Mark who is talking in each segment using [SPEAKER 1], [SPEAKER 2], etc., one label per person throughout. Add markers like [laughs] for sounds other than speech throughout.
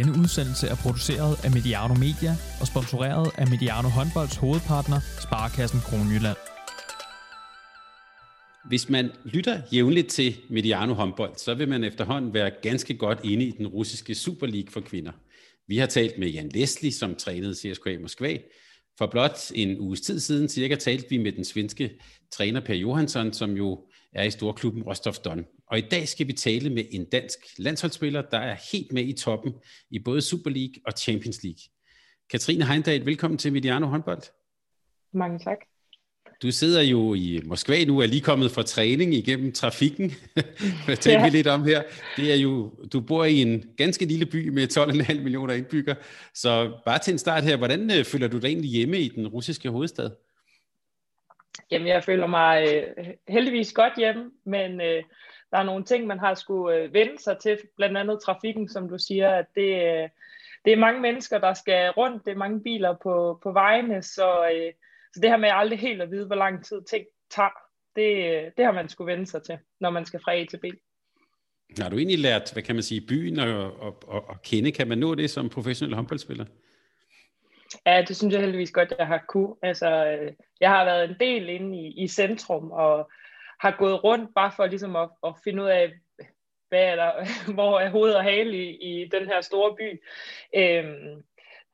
[SPEAKER 1] Denne udsendelse er produceret af Mediano Media og sponsoreret af Mediano Håndbolds hovedpartner, Sparkassen Kronjylland.
[SPEAKER 2] Hvis man lytter jævnligt til Mediano håndbold, så vil man efterhånden være ganske godt inde i den russiske Super League for kvinder. Vi har talt med Jan Leslie, som trænede CSKA Moskva. For blot en uges tid siden cirka talte vi med den svenske træner Per Johansson, som jo er i storklubben Rostov Don. Og i dag skal vi tale med en dansk landsholdsspiller, der er helt med i toppen i både Super League og Champions League. Katrine Heindal, velkommen til Mediano håndbold.
[SPEAKER 3] Mange tak.
[SPEAKER 2] Du sidder jo i Moskva nu, er lige kommet fra træning igennem trafikken. [laughs] Taler ja. vi lidt om her? Det er jo, du bor i en ganske lille by med 12,5 millioner indbyggere. Så bare til en start her, hvordan øh, føler du dig egentlig hjemme i den russiske hovedstad?
[SPEAKER 3] Jamen, jeg føler mig øh, heldigvis godt hjemme, men øh, der er nogle ting, man har skulle øh, vende sig til, blandt andet trafikken, som du siger, at det, øh, det er mange mennesker, der skal rundt, det er mange biler på, på vejene, så, øh, så det her med aldrig helt at vide, hvor lang tid ting tager, det, øh, det har man skulle vende sig til, når man skal fra A til B.
[SPEAKER 2] Har du egentlig lært, hvad kan man sige, byen og, og, og, og kende? Kan man nå det som professionel håndboldspiller?
[SPEAKER 3] Ja, det synes jeg heldigvis godt, jeg har kunne. Altså, øh, jeg har været en del inde i, i centrum, og har gået rundt bare for ligesom at, at finde ud af, hvad er der, [laughs] hvor er hoved og hale i, i den her store by. Øhm,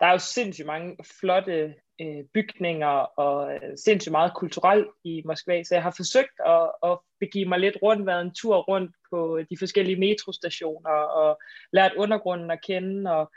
[SPEAKER 3] der er jo sindssygt mange flotte øh, bygninger og øh, sindssygt meget kulturelt i Moskva, så jeg har forsøgt at, at begive mig lidt rundt, været en tur rundt på de forskellige metrostationer og lært undergrunden at kende og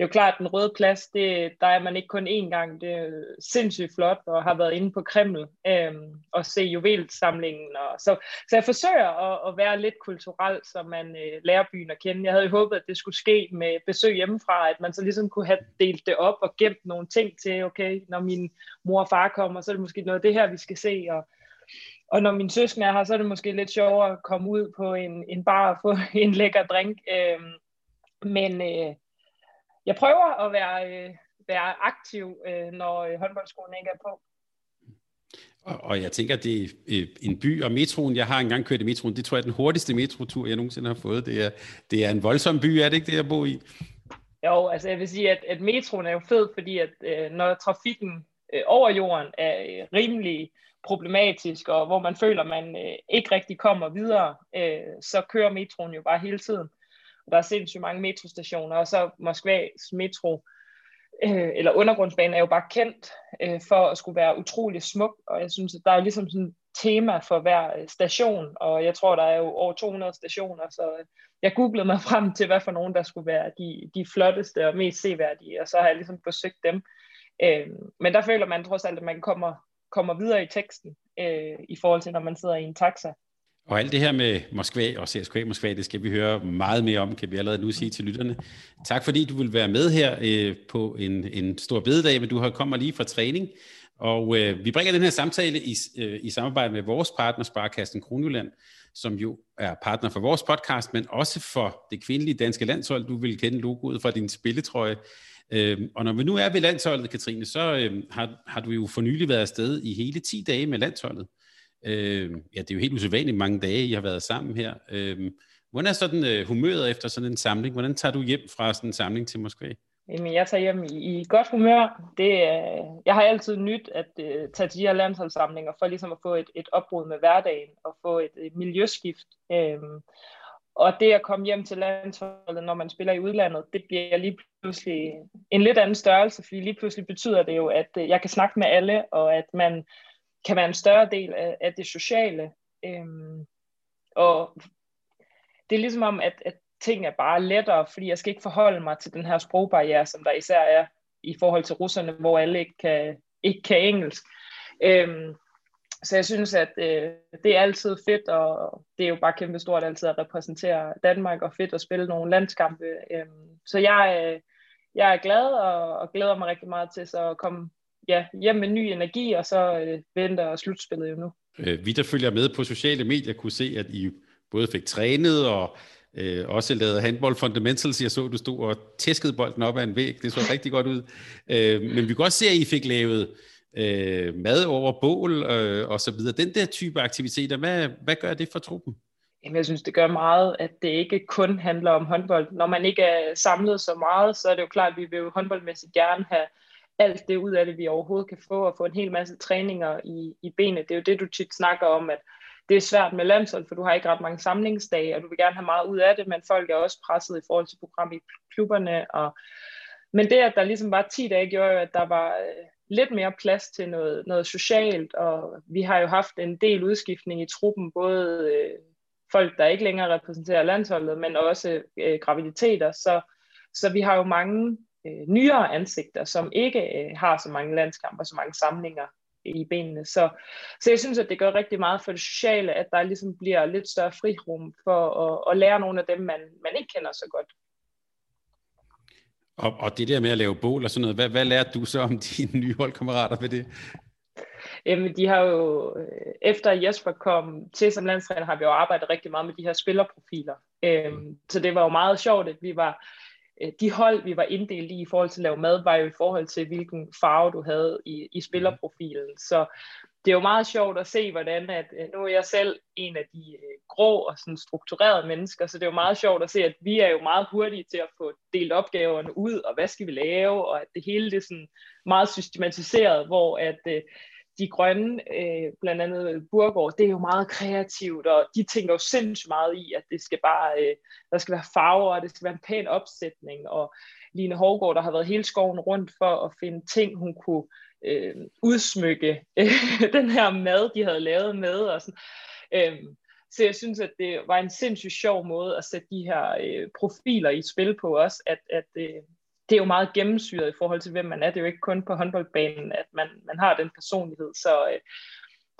[SPEAKER 3] det er jo klart, at den røde plads, det, der er man ikke kun én gang. Det er sindssygt flot, og har været inde på Kreml øh, og se juvelsamlingen. Og, så, så jeg forsøger at, at være lidt kulturel, så man øh, lærer byen at kende. Jeg havde jo håbet, at det skulle ske med besøg hjemmefra, at man så ligesom kunne have delt det op og gemt nogle ting til, okay, når min mor og far kommer, så er det måske noget af det her, vi skal se. Og, og når min søskende er her, så er det måske lidt sjovere at komme ud på en, en bar og få [laughs] en lækker drink. Øhm, men... Øh, jeg prøver at være, øh, være aktiv, øh, når øh, håndboldskolen ikke er på.
[SPEAKER 2] Og, og jeg tænker, det er øh, en by, og metroen, jeg har engang kørt i metroen, det tror jeg er den hurtigste metrotur, jeg nogensinde har fået. Det er, det er en voldsom by, er det ikke det, jeg bor i?
[SPEAKER 3] Jo, altså jeg vil sige, at, at metroen er jo fed, fordi at øh, når trafikken øh, over jorden er øh, rimelig problematisk, og hvor man føler, man øh, ikke rigtig kommer videre, øh, så kører metroen jo bare hele tiden. Der er sindssygt mange metrostationer, og så Moskvas metro, øh, eller undergrundsbanen, er jo bare kendt øh, for at skulle være utrolig smuk, og jeg synes, at der er ligesom sådan et tema for hver øh, station, og jeg tror, der er jo over 200 stationer, så øh, jeg googlede mig frem til, hvad for nogen, der skulle være de, de flotteste og mest seværdige, og så har jeg ligesom besøgt dem. Øh, men der føler man trods alt, at man kommer, kommer videre i teksten, øh, i forhold til, når man sidder i en taxa.
[SPEAKER 2] Og alt det her med Moskva og CSKA Moskva, det skal vi høre meget mere om, kan vi allerede nu sige til lytterne. Tak fordi du vil være med her øh, på en, en stor bededag, men du har kommet lige fra træning. Og øh, vi bringer den her samtale i, øh, i samarbejde med vores partner, Sparkassen Kronjylland, som jo er partner for vores podcast, men også for det kvindelige danske landshold. Du vil kende logoet fra din spilletrøje. Øh, og når vi nu er ved landsholdet, Katrine, så øh, har, har du jo for nylig været afsted i hele 10 dage med landsholdet. Øh, ja, det er jo helt usædvanligt mange dage, I har været sammen her. Øh, hvordan er sådan øh, humøret efter sådan en samling? Hvordan tager du hjem fra sådan en samling til Moskva?
[SPEAKER 3] Jamen, jeg tager hjem i, i godt humør. Det, øh, jeg har altid nyt at øh, tage til de her landsholdssamlinger for ligesom at få et, et opbrud med hverdagen og få et, et miljøskift. Øh, og det at komme hjem til landsholdet, når man spiller i udlandet, det bliver lige pludselig en lidt anden størrelse, fordi lige pludselig betyder det jo, at øh, jeg kan snakke med alle, og at man kan være en større del af, af det sociale. Øhm, og det er ligesom om, at, at ting er bare lettere, fordi jeg skal ikke forholde mig til den her sprogbarriere, som der især er i forhold til russerne, hvor alle ikke kan, ikke kan engelsk. Øhm, så jeg synes, at øh, det er altid fedt, og det er jo bare kæmpe stort altid at repræsentere Danmark, og fedt at spille nogle landskampe. Øhm, så jeg, øh, jeg er glad, og, og glæder mig rigtig meget til så at komme ja, hjem med ny energi, og så øh, venter slutspillet jo nu.
[SPEAKER 2] Øh, vi, der følger med på sociale medier, kunne se, at I både fik trænet og øh, også lavet handball fundamentals. Jeg så, at du stod og tæskede bolden op ad en væg. Det så [laughs] rigtig godt ud. Øh, men vi kan også se, at I fik lavet øh, mad over bål øh, og så videre. Den der type aktiviteter, hvad, hvad gør det for truppen?
[SPEAKER 3] Jamen, jeg synes, det gør meget, at det ikke kun handler om håndbold. Når man ikke er samlet så meget, så er det jo klart, at vi vil jo håndboldmæssigt gerne have alt det ud af det, vi overhovedet kan få, og få en hel masse træninger i, i benet. Det er jo det, du tit snakker om, at det er svært med landshold, for du har ikke ret mange samlingsdage, og du vil gerne have meget ud af det, men folk er også presset i forhold til program i klubberne. Og... Men det, at der ligesom var 10 dage, gjorde jo, at der var øh, lidt mere plads til noget, noget socialt, og vi har jo haft en del udskiftning i truppen, både øh, folk, der ikke længere repræsenterer landsholdet, men også øh, graviditeter, så, så vi har jo mange øh, nyere ansigter, som ikke øh, har så mange landskampe og så mange samlinger i benene. Så, så jeg synes, at det gør rigtig meget for det sociale, at der ligesom bliver lidt større frirum for at, at lære nogle af dem, man, man ikke kender så godt.
[SPEAKER 2] Og, og det der med at lave bål og sådan noget, hvad, hvad lærte du så om [laughs] dine nye holdkammerater ved det?
[SPEAKER 3] Jamen, de har jo, øh, efter Jesper kom til som landstræner, har vi jo arbejdet rigtig meget med de her spillerprofiler. Øhm, så det var jo meget sjovt, at vi var, de hold, vi var inddelt i i forhold til at lave mad, var jo i forhold til, hvilken farve du havde i, i spillerprofilen. Så det er jo meget sjovt at se, hvordan at, øh, nu er jeg selv en af de grå og sådan strukturerede mennesker, så det er jo meget sjovt at se, at vi er jo meget hurtige til at få delt opgaverne ud, og hvad skal vi lave, og at det hele det er sådan meget systematiseret, hvor at de grønne, øh, blandt andet Burgård, det er jo meget kreativt, og de tænker jo sindssygt meget i, at det skal bare, øh, der skal være farver, og det skal være en pæn opsætning, og Line Hårgaard, der har været hele skoven rundt for at finde ting, hun kunne øh, udsmykke øh, [laughs] den her mad, de havde lavet med, og sådan. Øh, så jeg synes, at det var en sindssygt sjov måde at sætte de her øh, profiler i spil på også, at, at øh, det er jo meget gennemsyret i forhold til, hvem man er. Det er jo ikke kun på håndboldbanen, at man, man har den personlighed. Så øh,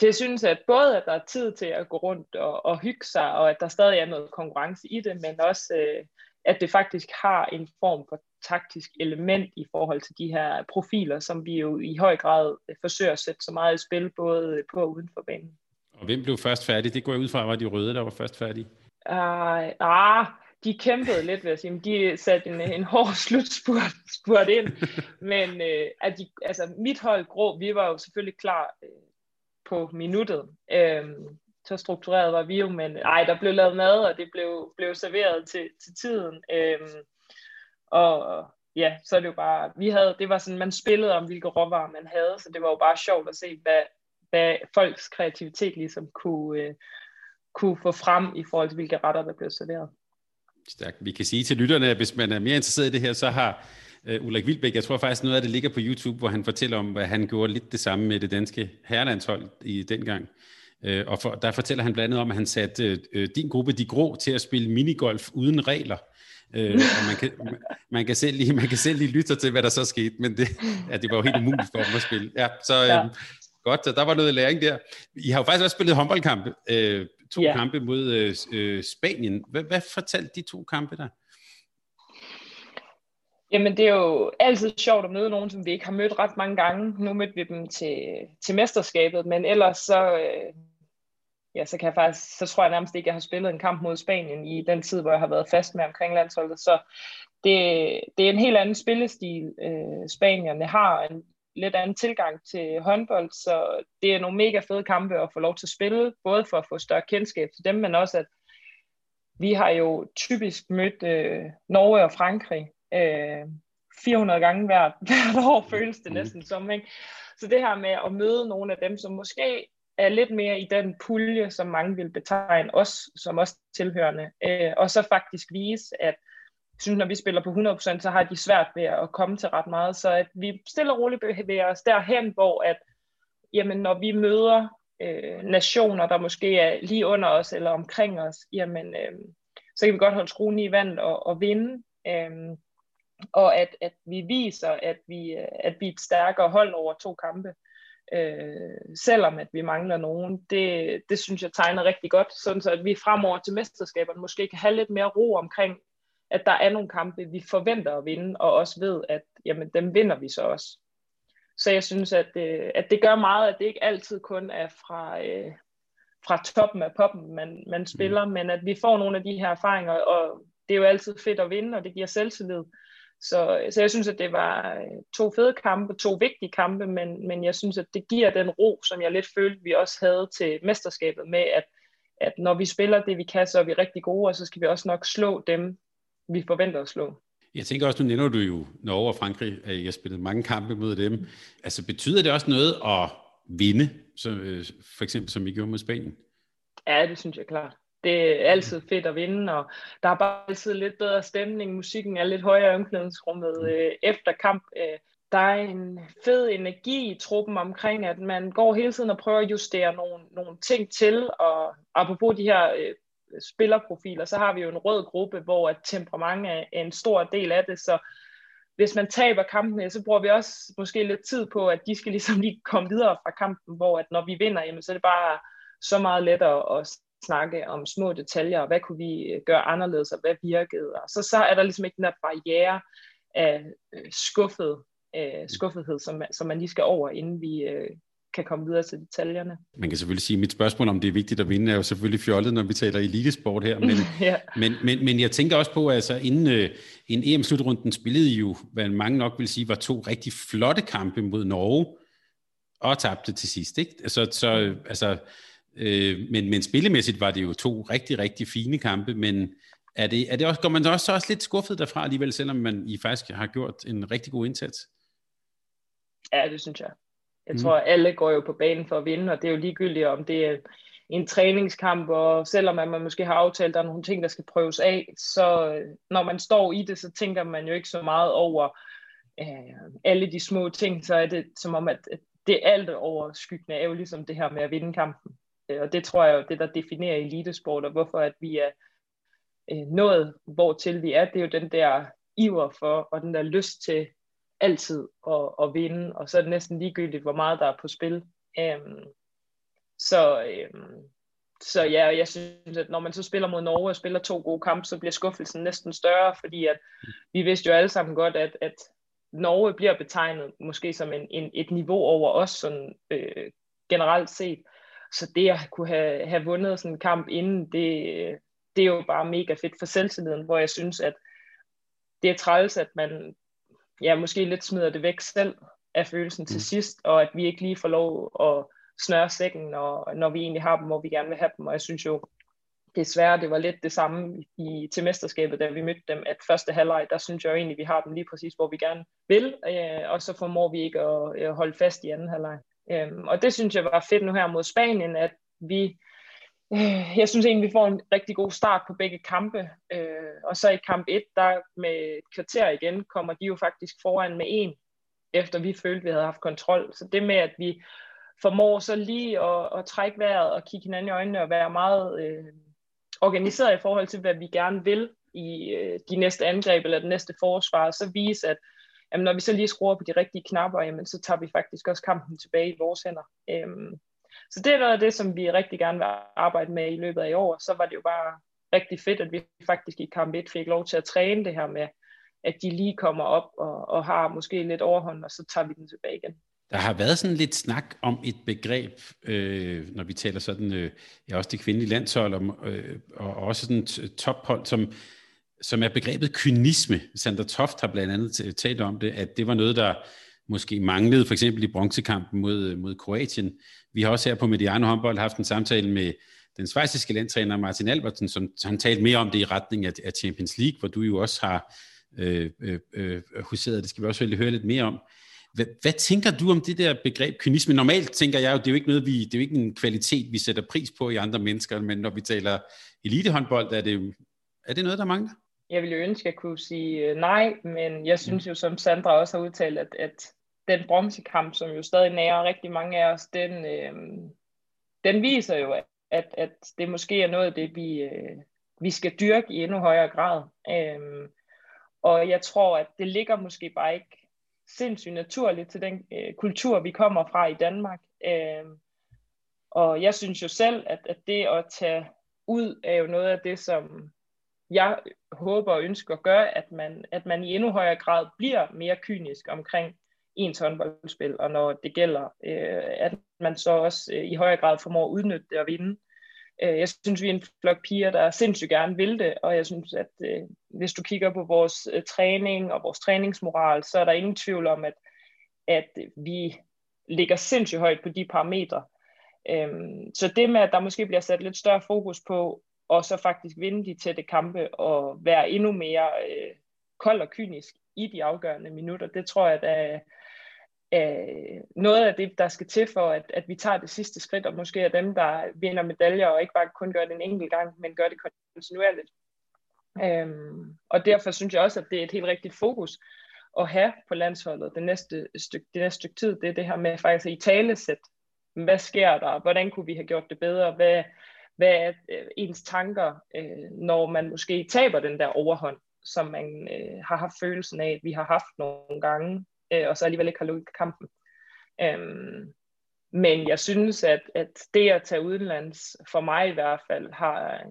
[SPEAKER 3] jeg synes, at både at der er tid til at gå rundt og, og hygge sig, og at der stadig er noget konkurrence i det, men også øh, at det faktisk har en form for taktisk element i forhold til de her profiler, som vi jo i høj grad øh, forsøger at sætte så meget i spil, både på og uden for banen.
[SPEAKER 2] Og hvem blev først færdig? Det går jeg ud fra, var de røde, der var først færdige.
[SPEAKER 3] Uh, ah, de kæmpede lidt, vil jeg sige. De satte en, en hård [laughs] slutspurt spurt ind. Men øh, at de, altså, mit hold grå, vi var jo selvfølgelig klar øh, på minuttet. Øh, så struktureret var vi jo, men ej, der blev lavet mad, og det blev, blev serveret til, til tiden. Øh, og ja, så er det jo bare, vi havde, det var sådan, man spillede om, hvilke råvarer man havde, så det var jo bare sjovt at se, hvad, hvad folks kreativitet ligesom kunne, øh, kunne få frem i forhold til, hvilke retter, der blev serveret.
[SPEAKER 2] Stærkt. Vi kan sige til lytterne, at hvis man er mere interesseret i det her, så har uh, Ulrik Vilbæk, jeg tror faktisk noget af det ligger på YouTube, hvor han fortæller om, hvad han gjorde lidt det samme med det danske herrelandshold i den gang. Uh, og for, der fortæller han blandt andet om, at han satte uh, din gruppe, De Grå, til at spille minigolf uden regler. Uh, og man kan, man, man, kan selv lige, man kan selv lige lytte til, hvad der så skete, men det, ja, det var jo helt umuligt for dem at spille. Ja, så ja. godt, så der var noget læring der. I har jo faktisk også spillet håndboldkampe. Uh, to ja. kampe mod øh, øh, Spanien. Hvad, hvad fortalte de to kampe der?
[SPEAKER 3] Jamen, det er jo altid sjovt at møde nogen, som vi ikke har mødt ret mange gange. Nu mødte vi dem til, til mesterskabet, men ellers så, øh, ja, så, kan jeg faktisk, så tror jeg nærmest ikke, at jeg har spillet en kamp mod Spanien i den tid, hvor jeg har været fast med omkring landsholdet. Så det, det er en helt anden spillestil, øh, spanierne har, en lidt anden tilgang til håndbold, så det er nogle mega fede kampe at få lov til at spille, både for at få større kendskab til dem, men også at vi har jo typisk mødt øh, Norge og Frankrig øh, 400 gange hvert, [laughs] hvert år, føles det næsten som. Ikke? Så det her med at møde nogle af dem, som måske er lidt mere i den pulje, som mange vil betegne os som os tilhørende, øh, og så faktisk vise, at synes, når vi spiller på 100%, så har de svært ved at komme til ret meget. Så at vi stille og roligt bevæger os derhen, hvor at, jamen, når vi møder øh, nationer, der måske er lige under os eller omkring os, jamen, øh, så kan vi godt holde skruen i vand og, og vinde. Øh, og at, at vi viser, at vi, øh, at vi er et stærkere hold over to kampe. Øh, selvom at vi mangler nogen, det, det synes jeg tegner rigtig godt, sådan så at vi fremover til mesterskaberne måske kan have lidt mere ro omkring, at der er nogle kampe, vi forventer at vinde, og også ved, at jamen, dem vinder vi så også. Så jeg synes, at, øh, at det gør meget, at det ikke altid kun er fra, øh, fra toppen af poppen, man, man spiller, mm. men at vi får nogle af de her erfaringer, og det er jo altid fedt at vinde, og det giver selvtillid. Så, så jeg synes, at det var øh, to fede kampe, to vigtige kampe, men, men jeg synes, at det giver den ro, som jeg lidt følte, vi også havde til mesterskabet med, at at når vi spiller det, vi kan, så er vi rigtig gode, og så skal vi også nok slå dem, vi forventer at slå.
[SPEAKER 2] Jeg tænker også, nu nævner du jo Norge og Frankrig, at har spillet mange kampe mod dem. Altså betyder det også noget at vinde, så, øh, for eksempel som I gjorde mod Spanien?
[SPEAKER 3] Ja, det synes jeg klart. Det er altid fedt at vinde, og der er bare altid lidt bedre stemning. Musikken er lidt højere i omklædningsrummet mm. øh, efter kamp. Øh, der er en fed energi i truppen omkring, at man går hele tiden og prøver at justere nogle, nogle ting til, og apropos de her øh, spillerprofiler, så har vi jo en rød gruppe, hvor at temperament er en stor del af det, så hvis man taber kampene, så bruger vi også måske lidt tid på, at de skal ligesom lige komme videre fra kampen, hvor at når vi vinder, jamen, så er det bare så meget lettere at snakke om små detaljer, og hvad kunne vi øh, gøre anderledes, og hvad virkede, og så, så er der ligesom ikke den der barriere af øh, skuffet, øh, skuffethed, som, som man lige skal over, inden vi øh, kan komme videre til detaljerne.
[SPEAKER 2] Man kan selvfølgelig sige, at mit spørgsmål om det er vigtigt at vinde, er jo selvfølgelig fjollet, når vi taler elitesport her, men, [laughs] ja. men, men, men jeg tænker også på, at altså, inden, øh, inden EM-slutrunden spillede jo, hvad mange nok vil sige, var to rigtig flotte kampe mod Norge, og tabte til sidst, ikke? Altså, så, altså, øh, men, men spillemæssigt var det jo to rigtig, rigtig fine kampe, men er det, er det også, går man også, også lidt skuffet derfra alligevel, selvom man I faktisk har gjort en rigtig god indsats?
[SPEAKER 3] Ja, det synes jeg. Jeg mm. tror, alle går jo på banen for at vinde, og det er jo ligegyldigt, om det er en træningskamp, og selvom man måske har aftalt, at der er nogle ting, der skal prøves af, så øh, når man står i det, så tænker man jo ikke så meget over øh, alle de små ting, så er det som om, at det alt overskyggende er jo ligesom det her med at vinde kampen. Øh, og det tror jeg jo, det der definerer elitesport, og hvorfor at vi er øh, nået, hvor til vi er, det er jo den der iver for, og den der lyst til altid at, at vinde, og så er det næsten ligegyldigt, hvor meget der er på spil. Øhm, så, øhm, så ja, jeg synes, at når man så spiller mod Norge og spiller to gode kampe, så bliver skuffelsen næsten større, fordi at vi vidste jo alle sammen godt, at, at Norge bliver betegnet måske som en, en, et niveau over os sådan, øh, generelt set. Så det at kunne have, have vundet sådan en kamp inden, det, det er jo bare mega fedt for selvtilliden, hvor jeg synes, at det er træls, at man ja, måske lidt smider det væk selv af følelsen til mm. sidst, og at vi ikke lige får lov at snøre sækken, når, når vi egentlig har dem, hvor vi gerne vil have dem. Og jeg synes jo, desværre, det var lidt det samme i, til mesterskabet, da vi mødte dem, at første halvleg, der synes jeg jo egentlig, vi har dem lige præcis, hvor vi gerne vil, øh, og så formår vi ikke at øh, holde fast i anden halvleg. Øh, og det synes jeg var fedt nu her mod Spanien, at vi Øh, jeg synes egentlig, vi får en rigtig god start på begge kampe. Øh, og så i kamp 1, der med et kvarter igen, kommer de jo faktisk foran med en, efter vi følte, vi havde haft kontrol. Så det med, at vi formår så lige at, at trække vejret og kigge hinanden i øjnene og være meget øh, organiseret i forhold til, hvad vi gerne vil i øh, de næste angreb eller det næste forsvar, så vise, at jamen, når vi så lige skruer på de rigtige knapper, jamen, så tager vi faktisk også kampen tilbage i vores hænder. Øh, så det er noget af det, som vi rigtig gerne vil arbejde med i løbet af i år. Så var det jo bare rigtig fedt, at vi faktisk i kamp 1 fik lov til at træne det her med, at de lige kommer op og, og har måske lidt overhånd, og så tager vi den tilbage igen.
[SPEAKER 2] Der har været sådan lidt snak om et begreb, øh, når vi taler sådan, øh, ja, også det kvindelige landshold, om, øh, og også sådan tophold, som, som er begrebet kynisme. Sandra Toft har blandt andet talt om det, at det var noget, der måske manglede, for eksempel i bronzekampen mod, øh, mod Kroatien. Vi har også her på Mediano håndbold haft en samtale med den svejsiske landtræner Martin Albertsen, som han talte mere om det i retning af, af Champions League, hvor du jo også har øh, øh, øh huseret. Det skal vi også høre lidt mere om. Hvad, hvad tænker du om det der begreb kynisme? Normalt tænker jeg jo, det er jo ikke noget, vi, det er jo ikke en kvalitet, vi sætter pris på i andre mennesker, men når vi taler elitehåndbold, er det, er det noget, der mangler?
[SPEAKER 3] Jeg ville jo ønske, at jeg kunne sige øh, nej, men jeg synes jo, som Sandra også har udtalt, at, at den bronzekamp, som jo stadig nærer rigtig mange af os, den, øh, den viser jo, at, at det måske er noget af det, vi, øh, vi skal dyrke i endnu højere grad. Øh, og jeg tror, at det ligger måske bare ikke sindssygt naturligt til den øh, kultur, vi kommer fra i Danmark. Øh, og jeg synes jo selv, at, at det at tage ud er jo noget af det, som jeg håber og ønsker at gøre, at man, at man i endnu højere grad bliver mere kynisk omkring ens håndboldspil, og når det gælder, øh, at man så også øh, i højere grad formår at udnytte det og vinde. Øh, jeg synes, vi er en flok piger, der sindssygt gerne vil det, og jeg synes, at øh, hvis du kigger på vores øh, træning og vores træningsmoral, så er der ingen tvivl om, at, at vi ligger sindssygt højt på de parametre. Øhm, så det med, at der måske bliver sat lidt større fokus på, og så faktisk vinde de tætte kampe, og være endnu mere øh, kold og kynisk i de afgørende minutter, det tror jeg, at er, noget af det, der skal til for, at, at vi tager det sidste skridt, og måske er dem, der vinder medaljer, og ikke bare kun gør det en enkelt gang, men gør det kontinuerligt. Øhm, og derfor synes jeg også, at det er et helt rigtigt fokus at have på landsholdet det næste stykke, det næste stykke tid, det er det her med faktisk at i talesæt, hvad sker der, hvordan kunne vi have gjort det bedre, hvad, hvad er øh, ens tanker, øh, når man måske taber den der overhånd, som man øh, har haft følelsen af, at vi har haft nogle gange, øh, og så alligevel ikke har lukket kampen. Øhm, men jeg synes, at, at det at tage udenlands, for mig i hvert fald, har,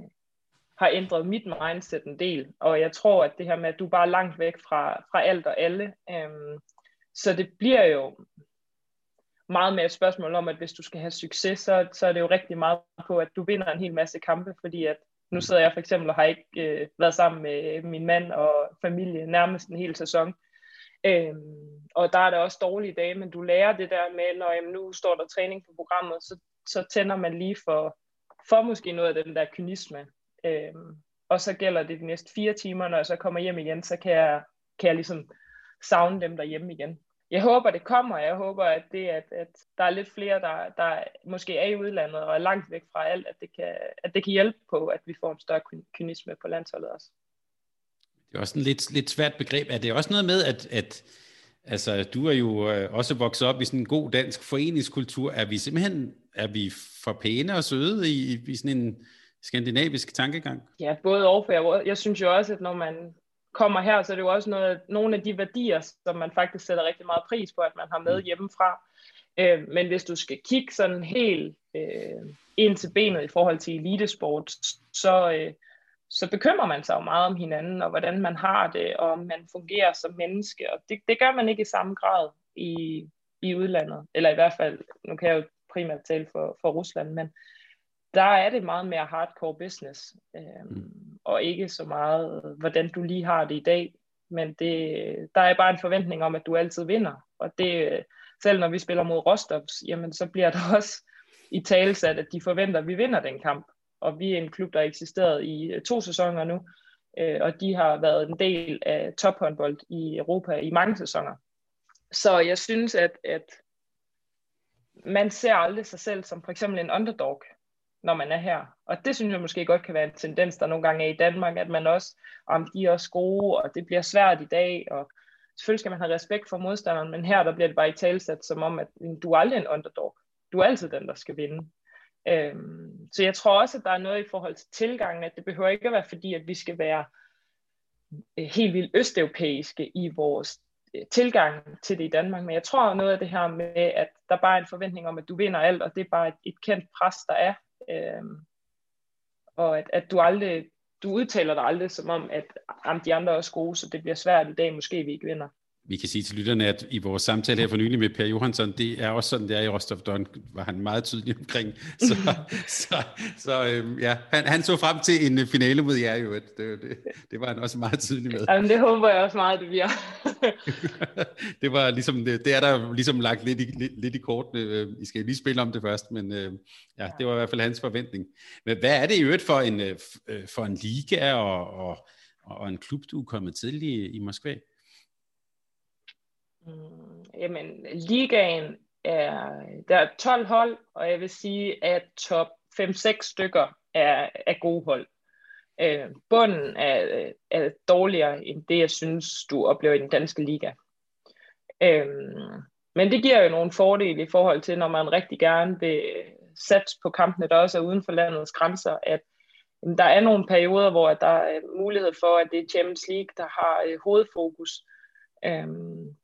[SPEAKER 3] har ændret mit mindset en del. Og jeg tror, at det her med, at du er bare langt væk fra, fra alt og alle. Øhm, så det bliver jo meget mere et spørgsmål om, at hvis du skal have succes, så, så er det jo rigtig meget på, at du vinder en hel masse kampe, fordi at nu sidder jeg for eksempel og har ikke øh, været sammen med min mand og familie nærmest en hel sæson. Øhm, og der er der også dårlige dage, men du lærer det der med, når jamen, nu står der træning på programmet, så, så tænder man lige for, for måske noget af den der kynisme. Øhm, og så gælder det de næste fire timer, når jeg så kommer hjem igen, så kan jeg, kan jeg ligesom savne dem derhjemme igen. Jeg håber, det kommer. Jeg håber, at det, at, at der er lidt flere, der, der måske er i udlandet og er langt væk fra alt, at det kan, at det kan hjælpe på, at vi får en større kynisme på landsholdet også.
[SPEAKER 2] Det er også en lidt, lidt svært begreb. Er det også noget med, at, at altså, du er jo øh, også vokset op i sådan en god dansk foreningskultur. Er vi simpelthen er vi for pæne og søde i, i sådan en skandinavisk tankegang?
[SPEAKER 3] Ja, både og. For jeg, jeg synes jo også, at når man kommer her, så er det jo også noget, nogle af de værdier, som man faktisk sætter rigtig meget pris på, at man har med mm. hjemmefra. Øh, men hvis du skal kigge sådan helt øh, ind til benet i forhold til elitesport, så, øh, så bekymrer man sig jo meget om hinanden, og hvordan man har det, og om man fungerer som menneske. Og det, det gør man ikke i samme grad i, i udlandet. Eller i hvert fald, nu kan jeg jo primært tale for, for Rusland, men der er det meget mere hardcore business, øhm, mm. og ikke så meget, hvordan du lige har det i dag. Men det, der er bare en forventning om, at du altid vinder. Og det, selv når vi spiller mod Rostovs, jamen så bliver der [laughs] også i talesat, at de forventer, at vi vinder den kamp. Og vi er en klub, der har eksisteret i øh, to sæsoner nu, øh, og de har været en del af tophåndbold i Europa i mange sæsoner. Så jeg synes, at, at man ser aldrig sig selv som for eksempel en underdog når man er her. Og det synes jeg måske godt kan være en tendens, der nogle gange er i Danmark, at man også, om de er også gode, og det bliver svært i dag, og selvfølgelig skal man have respekt for modstanderen, men her der bliver det bare i talsat som om, at du er aldrig en underdog. Du er altid den, der skal vinde. Øhm, så jeg tror også, at der er noget i forhold til tilgangen, at det behøver ikke at være fordi, at vi skal være øh, helt vildt østeuropæiske i vores øh, tilgang til det i Danmark, men jeg tror noget af det her med, at der bare er en forventning om, at du vinder alt, og det er bare et, et kendt pres, der er, øhm, og at, at du aldrig, du udtaler dig aldrig som om, at jamen, de andre er også gode, så det bliver svært i dag, måske vi ikke vinder
[SPEAKER 2] vi kan sige til lytterne, at i vores samtale her for nylig med Per Johansson, det er også sådan, det er i Rostov Don, var han meget tydelig omkring. [laughs] Så, så, så øhm, ja, han, han så frem til en finale mod jer jo. Det, det, det var han også meget tydelig med.
[SPEAKER 3] Jamen, det håber jeg også meget, det bliver. [laughs]
[SPEAKER 2] det var ligesom, det, det er der ligesom lagt lidt i, lidt, lidt i kortene. I skal lige spille om det først, men øh, ja, det var i hvert fald hans forventning. Men hvad er det i øvrigt for en, øh, for en liga og, og, og en klub, du er kommet til i, i Moskva?
[SPEAKER 3] Mm, jamen, ligaen er, der er 12 hold, og jeg vil sige, at top 5-6 stykker er, er gode hold. Øh, bunden er, er dårligere end det, jeg synes, du oplever i den danske liga. Øh, men det giver jo nogle fordele i forhold til, når man rigtig gerne vil satse på kampene, der også er uden for landets grænser, at jamen, der er nogle perioder, hvor der er mulighed for, at det er Champions League, der har øh, hovedfokus. Øhm,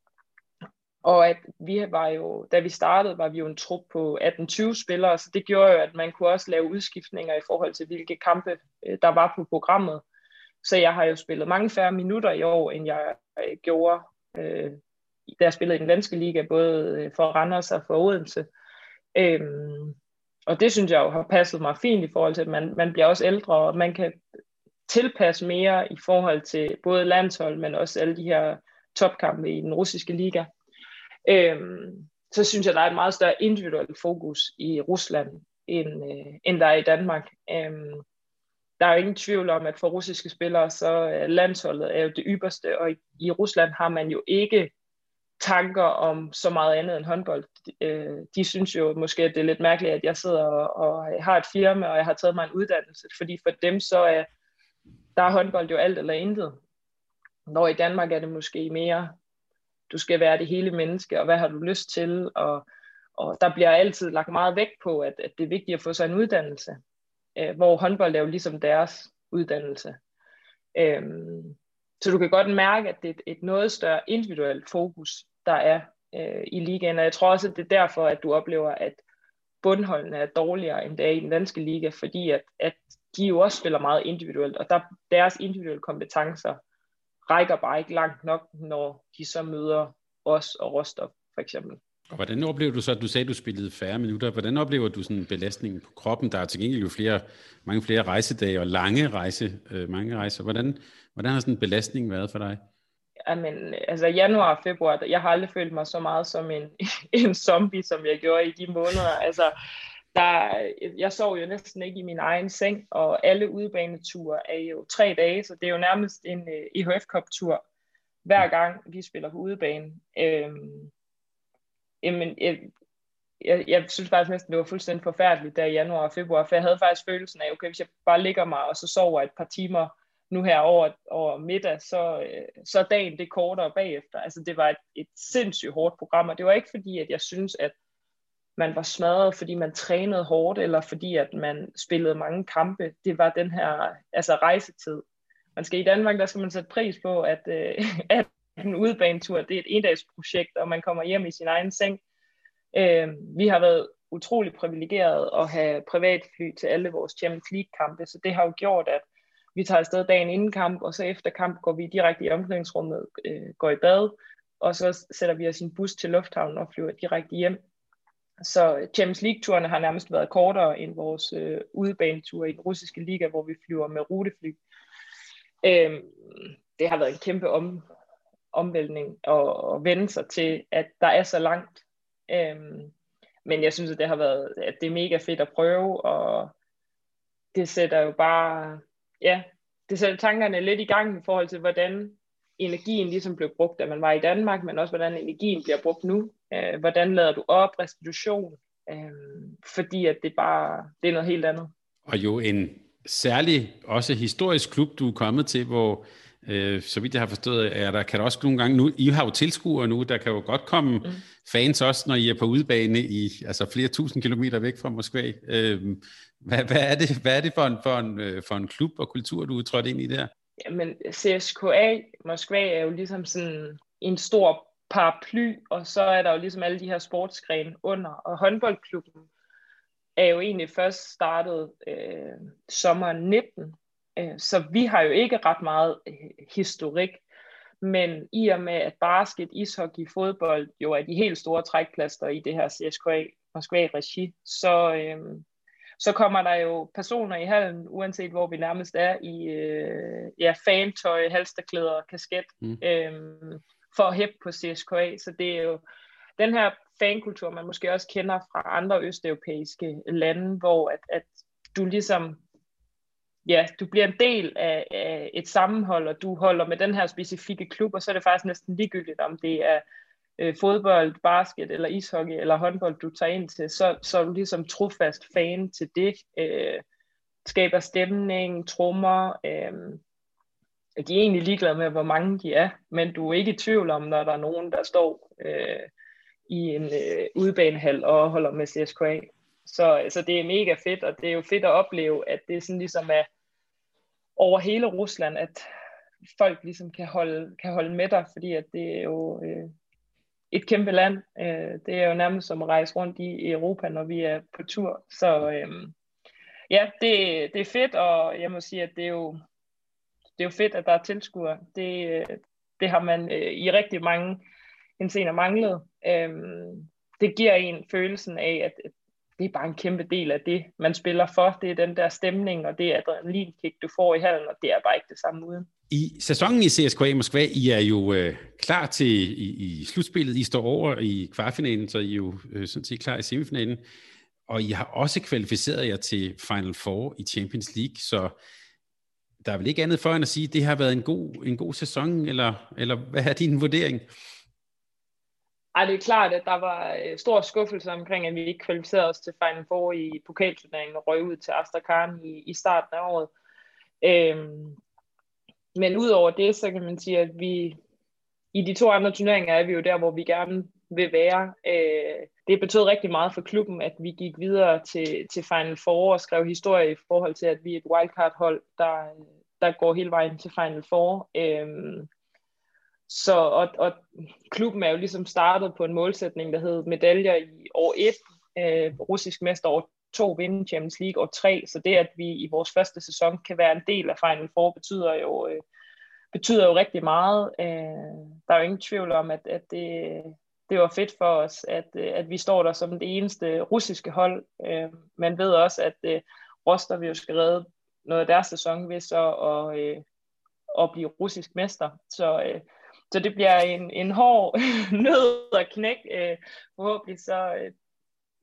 [SPEAKER 3] og at vi var jo, da vi startede, var vi jo en trup på 18-20 spillere, så det gjorde jo, at man kunne også lave udskiftninger i forhold til, hvilke kampe øh, der var på programmet. Så jeg har jo spillet mange færre minutter i år, end jeg øh, gjorde, øh, da jeg spillede i den danske liga, både øh, for Randers og for Odense. Øhm, og det synes jeg jo har passet mig fint i forhold til, at man, man bliver også ældre, og man kan tilpasse mere i forhold til både landshold, men også alle de her topkampe i den russiske liga. Øhm, så synes jeg, der er et meget større individuelt fokus i Rusland, end, øh, end der er i Danmark. Øhm, der er jo ingen tvivl om, at for russiske spillere, så er landsholdet er jo det ypperste, og i, i Rusland har man jo ikke tanker om så meget andet end håndbold. Øh, de synes jo måske, at det er lidt mærkeligt, at jeg sidder og, og har et firma, og jeg har taget mig en uddannelse, fordi for dem så er der er håndbold jo alt eller intet. Når i Danmark er det måske mere, du skal være det hele menneske, og hvad har du lyst til, og, og der bliver altid lagt meget vægt på, at, at det er vigtigt at få sig en uddannelse, øh, hvor håndbold er jo ligesom deres uddannelse. Øh, så du kan godt mærke, at det er et, et noget større individuelt fokus, der er øh, i ligaen, og jeg tror også, at det er derfor, at du oplever, at bundholdene er dårligere, end det er i den danske liga, fordi at, at de jo også spiller meget individuelt, og der, deres individuelle kompetencer rækker bare ikke langt nok, når de så møder os og Rostov, for eksempel.
[SPEAKER 2] Og hvordan oplever du så, at du sagde, at du spillede færre minutter, hvordan oplever du sådan belastningen på kroppen? Der er til gengæld jo flere, mange flere rejsedage og lange rejse, øh, mange rejser. Hvordan, hvordan har sådan en belastning været for dig?
[SPEAKER 3] Jamen, altså januar og februar, jeg har aldrig følt mig så meget som en, [laughs] en zombie, som jeg gjorde i de måneder. Altså, der, jeg sov jo næsten ikke i min egen seng, og alle udebaneture er jo tre dage, så det er jo nærmest en øh, uh, IHF Cup-tur, hver gang vi spiller på udebane. Øhm, jamen, jeg, jeg, jeg synes faktisk næsten, det var fuldstændig forfærdeligt der i januar og februar, for jeg havde faktisk følelsen af, okay, hvis jeg bare ligger mig, og så sover et par timer nu her over, over middag, så, øh, så er dagen det kortere bagefter. Altså det var et, et sindssygt hårdt program, og det var ikke fordi, at jeg synes, at man var smadret, fordi man trænede hårdt, eller fordi at man spillede mange kampe. Det var den her altså rejsetid. Man skal i Danmark, der skal man sætte pris på, at, øh, [laughs] at en udebanetur, det er et endagsprojekt, og man kommer hjem i sin egen seng. Øh, vi har været utrolig privilegeret at have privatfly til alle vores Champions League-kampe, så det har jo gjort, at vi tager afsted dagen inden kamp, og så efter kamp går vi direkte i omklædningsrummet, øh, går i bad, og så sætter vi os i en bus til lufthavnen og flyver direkte hjem. Så Champions League-turene har nærmest været kortere end vores øh, udebaneture i den russiske liga, hvor vi flyver med rutefly. Øh, det har været en kæmpe om, omvæltning at, at vende sig til, at der er så langt. Øh, men jeg synes, at det har været, at det er mega fedt at prøve, og det sætter jo bare, ja, det sætter tankerne lidt i gang i forhold til, hvordan energien ligesom blev brugt, da man var i Danmark, men også hvordan energien bliver brugt nu. Øh, hvordan lader du op restitution? Øh, fordi at det bare det er noget helt andet.
[SPEAKER 2] Og jo en særlig, også historisk klub, du er kommet til, hvor øh, så vidt jeg har forstået, er der kan der også nogle gange nu, I har jo tilskuere nu, der kan jo godt komme mm. fans også, når I er på udebane i altså flere tusind kilometer væk fra Moskva. Øh, hvad, hvad, er det, hvad er det for en, for, en, øh, for en klub og kultur, du er trådt ind i der?
[SPEAKER 3] Jamen, CSKA Moskva er jo ligesom sådan en stor paraply, og så er der jo ligesom alle de her sportsgrene under, og håndboldklubben er jo egentlig først startet øh, sommeren 19, øh, så vi har jo ikke ret meget øh, historik, men i og med, at basket, ishockey, fodbold jo er de helt store trækplaster i det her CSKA Moskva-regi, så, øh, så kommer der jo personer i hallen, uanset hvor vi nærmest er, i øh, ja, fantøj, halsterklæder, kasket, mm. øhm, for at hæppe på CSKA. Så det er jo den her fankultur, man måske også kender fra andre østeuropæiske lande, hvor at, at du ligesom ja, du bliver en del af, af et sammenhold, og du holder med den her specifikke klub, og så er det faktisk næsten ligegyldigt, om det er øh, fodbold, basket eller ishockey eller håndbold, du tager ind til, så, så er du ligesom trofast fan til det. Øh, skaber stemning, trommer. Øh, de er egentlig ligeglade med, hvor mange de er, men du er ikke i tvivl om, når der er nogen, der står øh, i en øh, udbanehal og holder med CSKA. Så, så det er mega fedt, og det er jo fedt at opleve, at det er sådan ligesom er over hele Rusland, at folk ligesom kan holde, kan holde med dig, fordi at det er jo øh, et kæmpe land. Øh, det er jo nærmest som at rejse rundt i Europa, når vi er på tur. Så øh, ja, det, det er fedt, og jeg må sige, at det er jo, det er jo fedt, at der er tilskuere. Det, det har man øh, i rigtig mange hensener manglet. Øh, det giver en følelsen af, at det er bare en kæmpe del af det, man spiller for. Det er den der stemning, og det adrenalinkick, du får i hallen, og det er bare ikke det samme uden.
[SPEAKER 2] I sæsonen i CSKA Moskva, I er jo øh, klar til i, i slutspillet. I står over i kvartfinalen, så I er jo øh, sådan set klar i semifinalen. Og I har også kvalificeret jer til Final Four i Champions League, så der er vel ikke andet for end at sige, at det har været en god, en god sæson, eller, eller hvad er din vurdering?
[SPEAKER 3] Ej, det er klart, at der var øh, stor skuffelse omkring, at vi ikke kvalificerede os til Final Four i pokalturneringen og røg ud til Astrakhan i, i starten af året. Øhm, men udover det, så kan man sige, at vi i de to andre turneringer er vi jo der, hvor vi gerne vil være. Øh, det betød rigtig meget for klubben, at vi gik videre til, til Final Four og skrev historie i forhold til, at vi er et wildcard-hold, der, der går hele vejen til Final Four. Øh, så, og, og klubben er jo ligesom startet på en målsætning, der hed medaljer i år 1, øh, russisk mester år to vinde Champions League og tre, så det, at vi i vores første sæson kan være en del af Final Four, betyder jo, øh, betyder jo rigtig meget. Øh, der er jo ingen tvivl om, at, at det, det var fedt for os, at, øh, at vi står der som det eneste russiske hold. Øh, man ved også, at øh, Rostov jo skal redde noget af deres sæson ved så at, øh, at blive russisk mester. Så, øh, så det bliver en, en hård [laughs] nød at knække. Øh, forhåbentlig så, øh,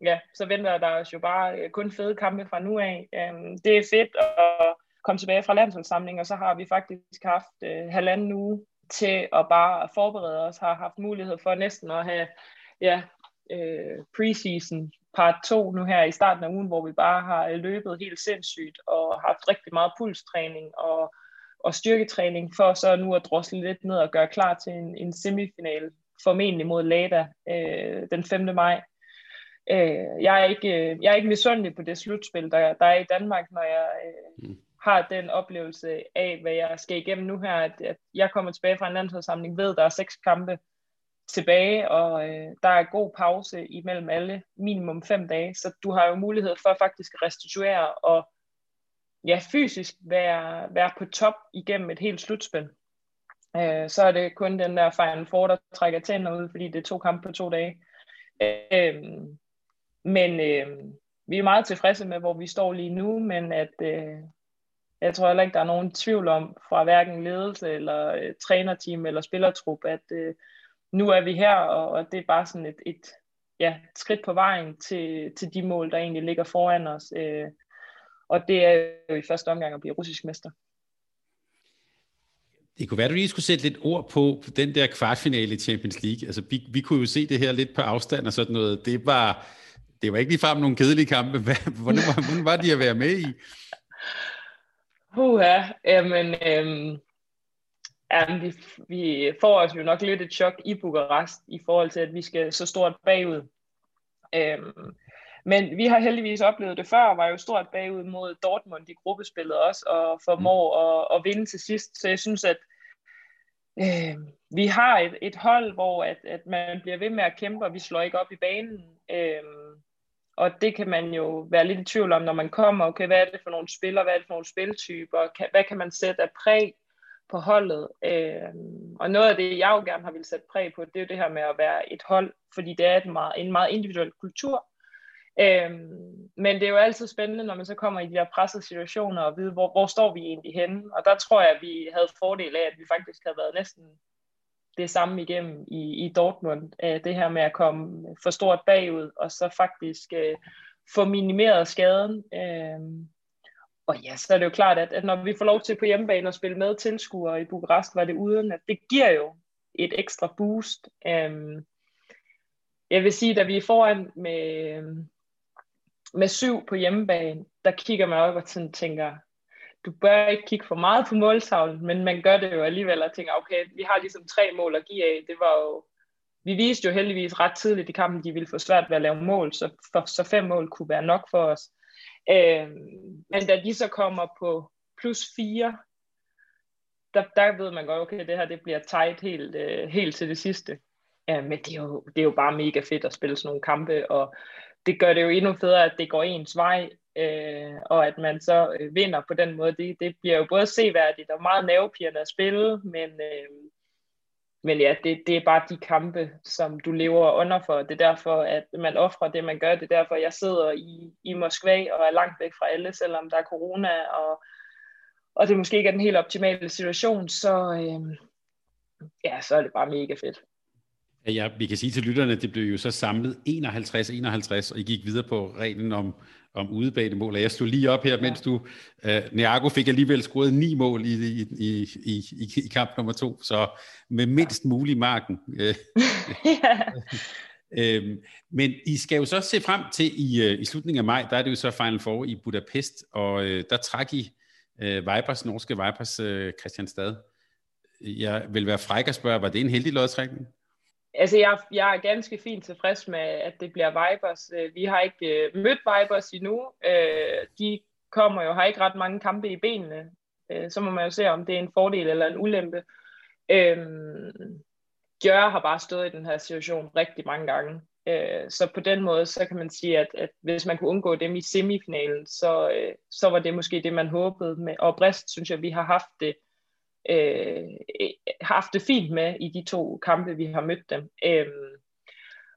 [SPEAKER 3] ja, så venter der os jo bare øh, kun fede kampe fra nu af. Øh, det er fedt at komme tilbage fra landsholdssamling, og så har vi faktisk haft øh, halvanden uge til at bare forberede os, har haft mulighed for næsten at have ja, øh, preseason part 2 nu her i starten af ugen, hvor vi bare har løbet helt sindssygt og haft rigtig meget pulstræning og og styrketræning, for så nu at drosle lidt ned og gøre klar til en, en semifinal, formentlig mod Lada øh, den 5. maj. Øh, jeg, er ikke, jeg er ikke misundelig på det slutspil, der, der er i Danmark, når jeg øh, mm. har den oplevelse af, hvad jeg skal igennem nu her, at, at jeg kommer tilbage fra en landsholdssamling, ved, der er seks kampe tilbage, og øh, der er god pause imellem alle, minimum fem dage, så du har jo mulighed for faktisk at restituere og ja, fysisk være, være på top igennem et helt slutspil. Øh, så er det kun den der Final Four, der trækker tænder ud, fordi det er to kampe på to dage. Øh, men øh, vi er meget tilfredse med, hvor vi står lige nu, men at øh, jeg tror heller ikke, der er nogen tvivl om fra hverken ledelse eller øh, trænerteam eller spillertrup, at øh, nu er vi her, og, og det er bare sådan et, et ja, skridt på vejen til, til de mål, der egentlig ligger foran os. Øh, og det er jo i første omgang at blive russisk mester.
[SPEAKER 2] Det kunne være, at du lige skulle sætte lidt ord på den der kvartfinale i Champions League. Altså, vi, vi kunne jo se det her lidt på afstand og sådan noget. Det var, det var ikke ligefrem nogle kedelige kampe. Hvordan var, hvordan var de at være med i?
[SPEAKER 3] Uha, jamen, øhm, jamen vi, vi får os jo nok lidt et chok i Bukarest i forhold til, at vi skal så stort bagud. Øhm, men vi har heldigvis oplevet det før, var jo stort bagud mod Dortmund i gruppespillet også, og formår mm. at, at vinde til sidst. Så jeg synes, at øh, vi har et, et hold, hvor at, at man bliver ved med at kæmpe, og vi slår ikke op i banen. Øh, og det kan man jo være lidt i tvivl om, når man kommer. Okay, hvad er det for nogle spillere, hvad er det for nogle spiltyper, kan, hvad kan man sætte af præg på holdet? Øh, og noget af det, jeg jo gerne har ville sætte præg på, det er jo det her med at være et hold, fordi det er et meget, en meget individuel kultur, Øhm, men det er jo altid spændende, når man så kommer i de der pressede situationer og vide, hvor, hvor står vi egentlig henne. Og der tror jeg, at vi havde fordel af, at vi faktisk havde været næsten det samme igennem i, i Dortmund. Øh, det her med at komme for stort bagud, og så faktisk øh, få minimeret skaden. Øh, og ja, så er det jo klart, at, at når vi får lov til på hjemmebane at spille med tilskuere i Bukarest, var det uden, at det giver jo et ekstra boost. Øh, jeg vil sige, da vi er foran med, med syv på hjemmebane, der kigger man op og sådan tænker, du bør ikke kigge for meget på måltavlen, men man gør det jo alligevel og tænker, okay, vi har ligesom tre mål at give af. Det var jo, vi viste jo heldigvis ret tidligt i kampen, de ville få svært ved at lave mål, så, for, så fem mål kunne være nok for os. Øh, men da de så kommer på plus fire, der, der ved man godt, okay, det her det bliver tight helt, øh, helt til det sidste. Ja, men det er, jo, det er jo bare mega fedt at spille sådan nogle kampe, og det gør det jo endnu federe, at det går ens vej, øh, og at man så øh, vinder på den måde. Det, det bliver jo både seværdigt og meget nervepirrende at spille, men, øh, men ja, det, det er bare de kampe, som du lever under for. Det er derfor, at man offrer det, man gør. Det er derfor, jeg sidder i, i Moskva og er langt væk fra alle, selvom der er corona, og, og det måske ikke er den helt optimale situation, så, øh, ja, så er det bare mega fedt.
[SPEAKER 2] Ja, vi kan sige til lytterne, at det blev jo så samlet 51-51, og I gik videre på reglen om, om udebanemål. Og jeg stod lige op her, mens du... Uh, Niago fik alligevel scoret ni mål i, i, i, i, i kamp nummer to, så med mindst mulig marken. [laughs] ja. øhm, men I skal jo så se frem til i, øh, i slutningen af maj, der er det jo så Final Four i Budapest, og øh, der træk I øh, Vipers, norske Vipers, øh, Christianstad. Jeg vil være fræk at spørge, var det en heldig lodtrækning?
[SPEAKER 3] Altså, jeg, jeg er ganske fint tilfreds med, at det bliver Vibers. Øh, vi har ikke øh, mødt Vibers endnu. Øh, de kommer jo, har ikke ret mange kampe i benene. Øh, så må man jo se, om det er en fordel eller en ulempe. Øh, Gjør har bare stået i den her situation rigtig mange gange. Øh, så på den måde, så kan man sige, at, at hvis man kunne undgå dem i semifinalen, så, øh, så var det måske det, man håbede med. Og Brist, synes jeg, vi har haft det øh, haft det fint med i de to kampe, vi har mødt dem. Øh,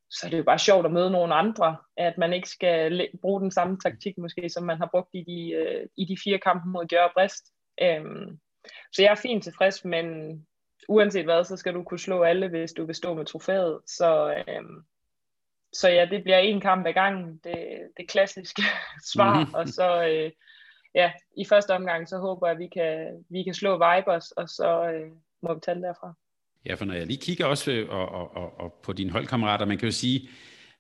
[SPEAKER 3] så er det jo bare sjovt at møde nogle andre, at man ikke skal bruge den samme taktik måske, som man har brugt i de, øh, i de fire kampe mod Gjør Brest. Øh, så jeg er fint tilfreds, men uanset hvad, så skal du kunne slå alle, hvis du vil stå med trofæet. Så, øh, så ja, det bliver en kamp ad gangen, det, det klassiske [laughs] svar, mm. og så, øh, ja, i første omgang, så håber jeg, at vi kan, vi kan slå Vibers, og så øh, må vi tage derfra.
[SPEAKER 2] Ja, for når jeg lige kigger også øh, og, og, og, og på dine holdkammerater, man kan jo sige,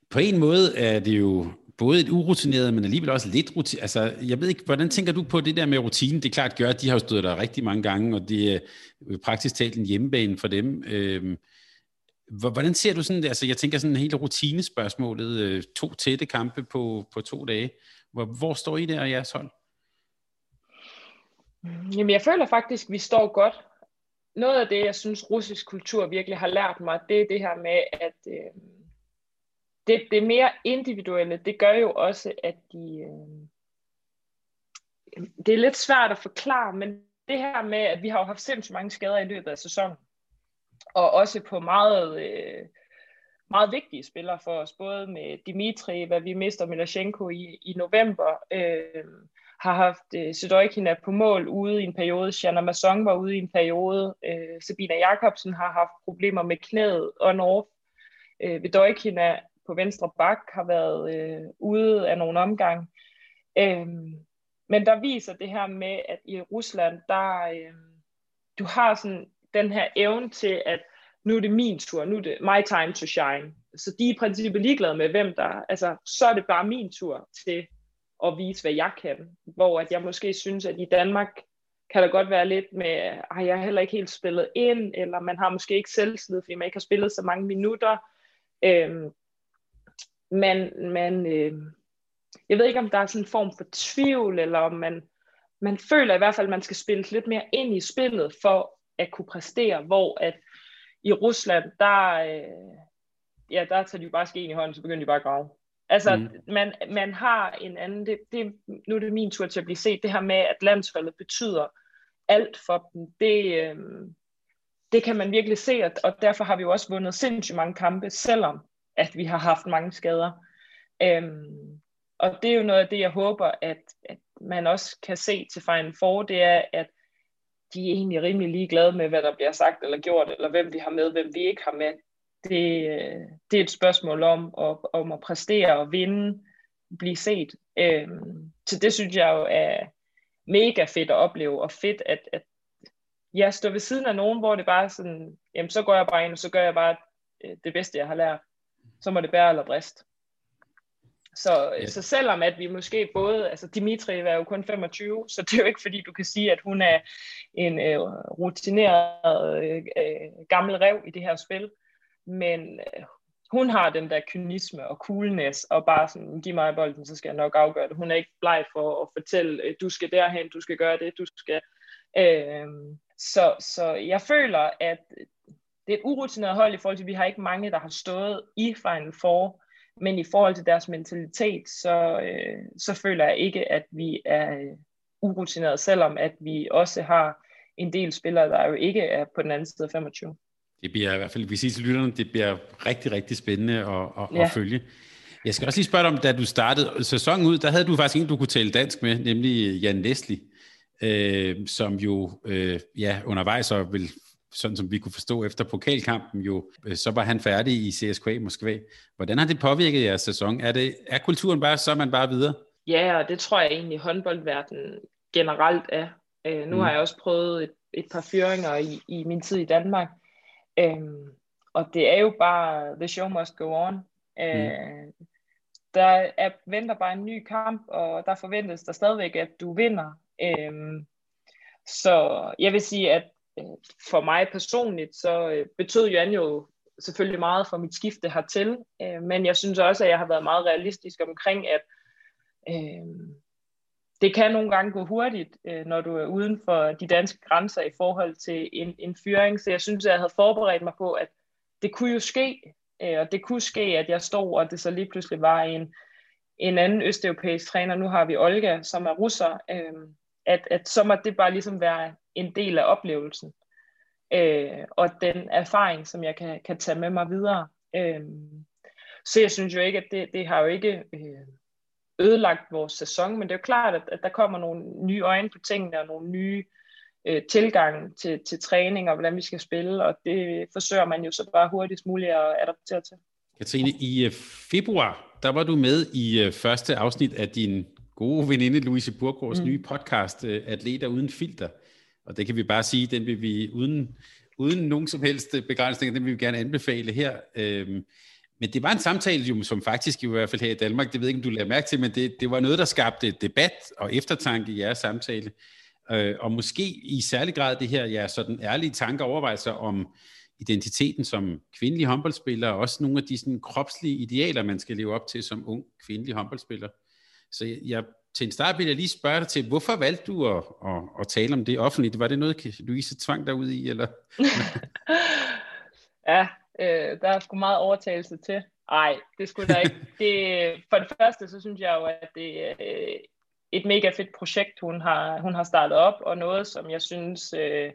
[SPEAKER 2] på en måde er det jo både et urutineret, men alligevel også lidt rutineret. Altså, jeg ved ikke, hvordan tænker du på det der med rutinen? Det er klart gør, at de har jo stået der rigtig mange gange, og det er praktisk talt en hjemmebane for dem. Øhm, hvordan ser du sådan, altså jeg tænker sådan hele rutinespørgsmålet, øh, to tætte kampe på, på to dage. Hvor, hvor står I der og jeres hold?
[SPEAKER 3] Jamen, jeg føler faktisk, at vi står godt. Noget af det, jeg synes, russisk kultur virkelig har lært mig, det er det her med, at øh, det, det mere individuelle, det gør jo også, at de... Øh, det er lidt svært at forklare, men det her med, at vi har jo haft sindssygt mange skader i løbet af sæsonen, og også på meget, øh, meget vigtige spillere for os, både med Dimitri, hvad vi mister Milashenko i, i november, øh, har haft øh, Sedojkina på mål ude i en periode, Shanna Masson var ude i en periode, øh, Sabina Jakobsen har haft problemer med knæet on-off, øh, Vedojkina på venstre bak har været øh, ude af nogle omgang. Øh, men der viser det her med, at i Rusland, der øh, du har sådan den her evne til, at nu er det min tur, nu er det my time to shine. Så de er i princippet ligeglade med, hvem der, altså så er det bare min tur til at vise, hvad jeg kan. Hvor at jeg måske synes, at i Danmark kan der godt være lidt med, at jeg har heller ikke helt spillet ind, eller man har måske ikke selvtillid, fordi man ikke har spillet så mange minutter. Øhm, men man, øh, jeg ved ikke, om der er sådan en form for tvivl, eller om man, man føler i hvert fald, at man skal spille lidt mere ind i spillet, for at kunne præstere, hvor at i Rusland, der, øh, ja, der tager de jo bare skeen i hånden, så begynder de bare at grave. Altså, mm. man, man har en anden, det, det, nu er det min tur til at blive set, det her med, at landsholdet betyder alt for dem, det, øh, det kan man virkelig se, og derfor har vi jo også vundet sindssygt mange kampe, selvom at vi har haft mange skader. Øhm, og det er jo noget af det, jeg håber, at, at man også kan se til Final Four, det er, at de er egentlig rimelig ligeglade med, hvad der bliver sagt eller gjort, eller hvem vi har med, hvem vi ikke har med det, det er et spørgsmål om, at, om at præstere og vinde, blive set. Øhm, så det synes jeg jo er mega fedt at opleve, og fedt at, at jeg står ved siden af nogen, hvor det bare er sådan, jamen så går jeg bare ind, og så gør jeg bare øh, det bedste, jeg har lært. Så må det bære eller brist. Så, ja. så selvom at vi måske både, altså Dimitri er jo kun 25, så det er jo ikke fordi, du kan sige, at hun er en øh, rutineret øh, øh gammel rev i det her spil men øh, hun har den der kynisme og coolness, og bare sådan, giv mig bolden, så skal jeg nok afgøre det. Hun er ikke bleg for at fortælle, øh, du skal derhen, du skal gøre det, du skal... Øh, så, så jeg føler, at det er et urutineret hold i forhold til, at vi har ikke mange, der har stået i Final Four, men i forhold til deres mentalitet, så, øh, så føler jeg ikke, at vi er øh, urutineret, selvom at vi også har en del spillere, der jo ikke er på den anden side af 25
[SPEAKER 2] det bliver i hvert fald, vi siger til lytterne, det bliver rigtig, rigtig spændende at, at, ja. at følge. Jeg skal også lige spørge dig om, da du startede sæsonen ud, der havde du faktisk ingen, du kunne tale dansk med, nemlig Jan Leslie, øh, som jo øh, ja, undervejs og vil sådan som vi kunne forstå efter pokalkampen jo, øh, så var han færdig i CSKA Moskva. Hvordan har det påvirket jeres sæson? Er, det, er kulturen bare, så er man bare videre?
[SPEAKER 3] Ja, og det tror jeg egentlig håndboldverdenen generelt er. Øh, nu mm. har jeg også prøvet et, et par fyringer i, i min tid i Danmark. Øh, og det er jo bare, the show must go on. Øh, mm. Der er, venter bare en ny kamp, og der forventes der stadigvæk, at du vinder. Øh, så jeg vil sige, at øh, for mig personligt, så øh, betød Jan jo selvfølgelig meget for mit skifte hertil, øh, men jeg synes også, at jeg har været meget realistisk omkring, at øh, det kan nogle gange gå hurtigt, øh, når du er uden for de danske grænser i forhold til en, en fyring, så jeg synes, at jeg havde forberedt mig på, at det kunne jo ske, øh, og det kunne ske, at jeg stod, og det så lige pludselig var en, en anden østeuropæisk træner, nu har vi Olga, som er russer, øh, at, at så må det bare ligesom være en del af oplevelsen, øh, og den erfaring, som jeg kan, kan tage med mig videre. Øh, så jeg synes jo ikke, at det, det har jo ikke øh, ødelagt vores sæson, men det er jo klart, at, at der kommer nogle nye øjne på tingene, og nogle nye øh, tilgang til, til træning, og hvordan vi skal spille, og det forsøger man jo så bare hurtigst muligt at adaptere til.
[SPEAKER 2] Katrine, i øh, februar, der var du med i øh, første afsnit af din gode veninde Louise Burgårds mm. nye podcast, øh, Atleter uden filter. Og det kan vi bare sige, den vil vi uden, uden nogen som helst begrænsninger, den vil vi gerne anbefale her. Øhm, men det var en samtale, jo, som faktisk i hvert fald her i Danmark, det ved jeg ikke, om du lader mærke til, men det, det var noget, der skabte debat og eftertanke i jeres samtale. Øh, og måske i særlig grad det her, ja, sådan ærlige tanker og overvejelser om identiteten som kvindelig håndboldspiller, og også nogle af de sådan, kropslige idealer, man skal leve op til som ung kvindelig håndboldspiller. Så jeg, jeg til en start vil jeg lige spørge dig til, hvorfor valgte du at, at, at tale om det offentligt? Var det noget, Louise tvang dig ud i? Eller? [laughs]
[SPEAKER 3] ja, øh, der er sgu meget overtagelse til. Nej, det skulle der ikke. [laughs] Det, for det første, så synes jeg jo, at det er øh, et mega fedt projekt, hun har, hun har startet op, og noget, som jeg synes, øh,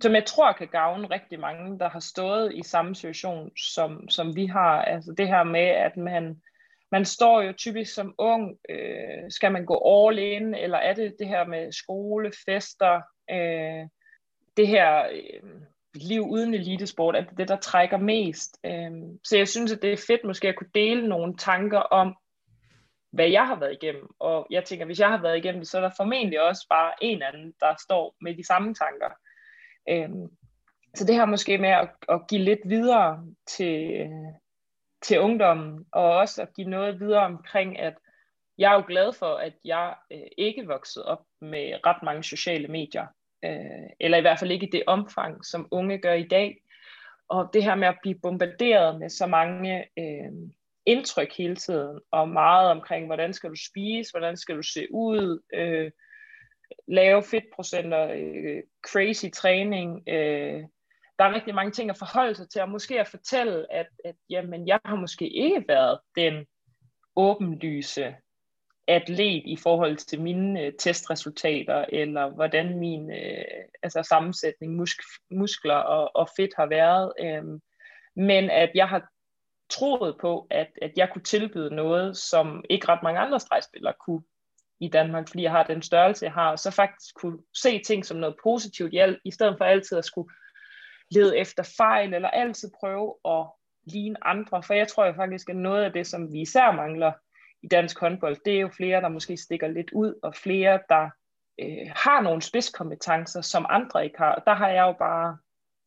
[SPEAKER 3] som jeg tror kan gavne rigtig mange, der har stået i samme situation, som, som vi har. Altså det her med, at man man står jo typisk som ung, øh, skal man gå all in, eller er det det her med skole, fester, øh, det her øh, liv uden elitesport, er det det, der trækker mest. Øh, så jeg synes, at det er fedt måske at kunne dele nogle tanker om, hvad jeg har været igennem. Og jeg tænker, hvis jeg har været igennem det, så er der formentlig også bare en anden, der står med de samme tanker. Øh, så det her måske med at, at give lidt videre til, til ungdommen, og også at give noget videre omkring, at jeg er jo glad for, at jeg øh, ikke voksede op med ret mange sociale medier, øh, eller i hvert fald ikke i det omfang, som unge gør i dag. Og det her med at blive bombarderet med så mange øh, indtryk hele tiden, og meget omkring, hvordan skal du spise, hvordan skal du se ud, øh, lave fedtprocenter, øh, crazy træning, øh, der er rigtig mange ting at forholde sig til, og måske at fortælle, at, at jamen, jeg har måske ikke været den åbenlyse atlet i forhold til mine øh, testresultater, eller hvordan min øh, altså sammensætning, musk- muskler og, og fedt har været. Øh, men at jeg har troet på, at, at jeg kunne tilbyde noget, som ikke ret mange andre stregspillere kunne i Danmark, fordi jeg har den størrelse, jeg har, og så faktisk kunne se ting som noget positivt, i stedet for altid at skulle lede efter fejl, eller altid prøve at ligne andre. For jeg tror jo faktisk, at noget af det, som vi især mangler i dansk håndbold, det er jo flere, der måske stikker lidt ud, og flere, der øh, har nogle spidskompetencer, som andre ikke har. Og der har jeg jo bare,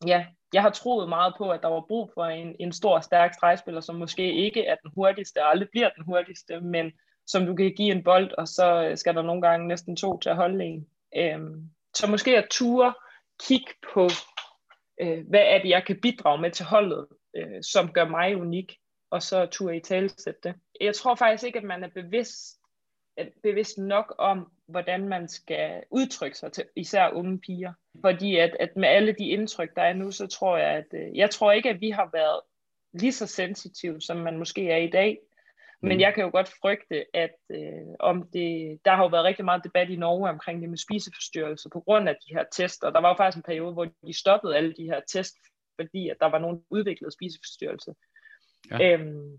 [SPEAKER 3] ja, jeg har troet meget på, at der var brug for en, en stor, stærk stregspiller, som måske ikke er den hurtigste, og aldrig bliver den hurtigste, men som du kan give en bold, og så øh, skal der nogle gange næsten to til at holde en. Øhm, så måske at ture kigge på øh, hvad er det, jeg kan bidrage med til holdet, øh, som gør mig unik, og så turde i talsætte det. Jeg tror faktisk ikke, at man er bevidst, bevidst nok om, hvordan man skal udtrykke sig til især unge piger. Fordi at, at med alle de indtryk, der er nu, så tror jeg, at øh, jeg tror ikke, at vi har været lige så sensitive, som man måske er i dag. Men mm. jeg kan jo godt frygte, at øh, om det, der har jo været rigtig meget debat i Norge omkring det med spiseforstyrrelser på grund af de her tester. Der var jo faktisk en periode, hvor de stoppede alle de her test, fordi at der var nogen udviklet spiseforstyrrelse. Ja. Øhm,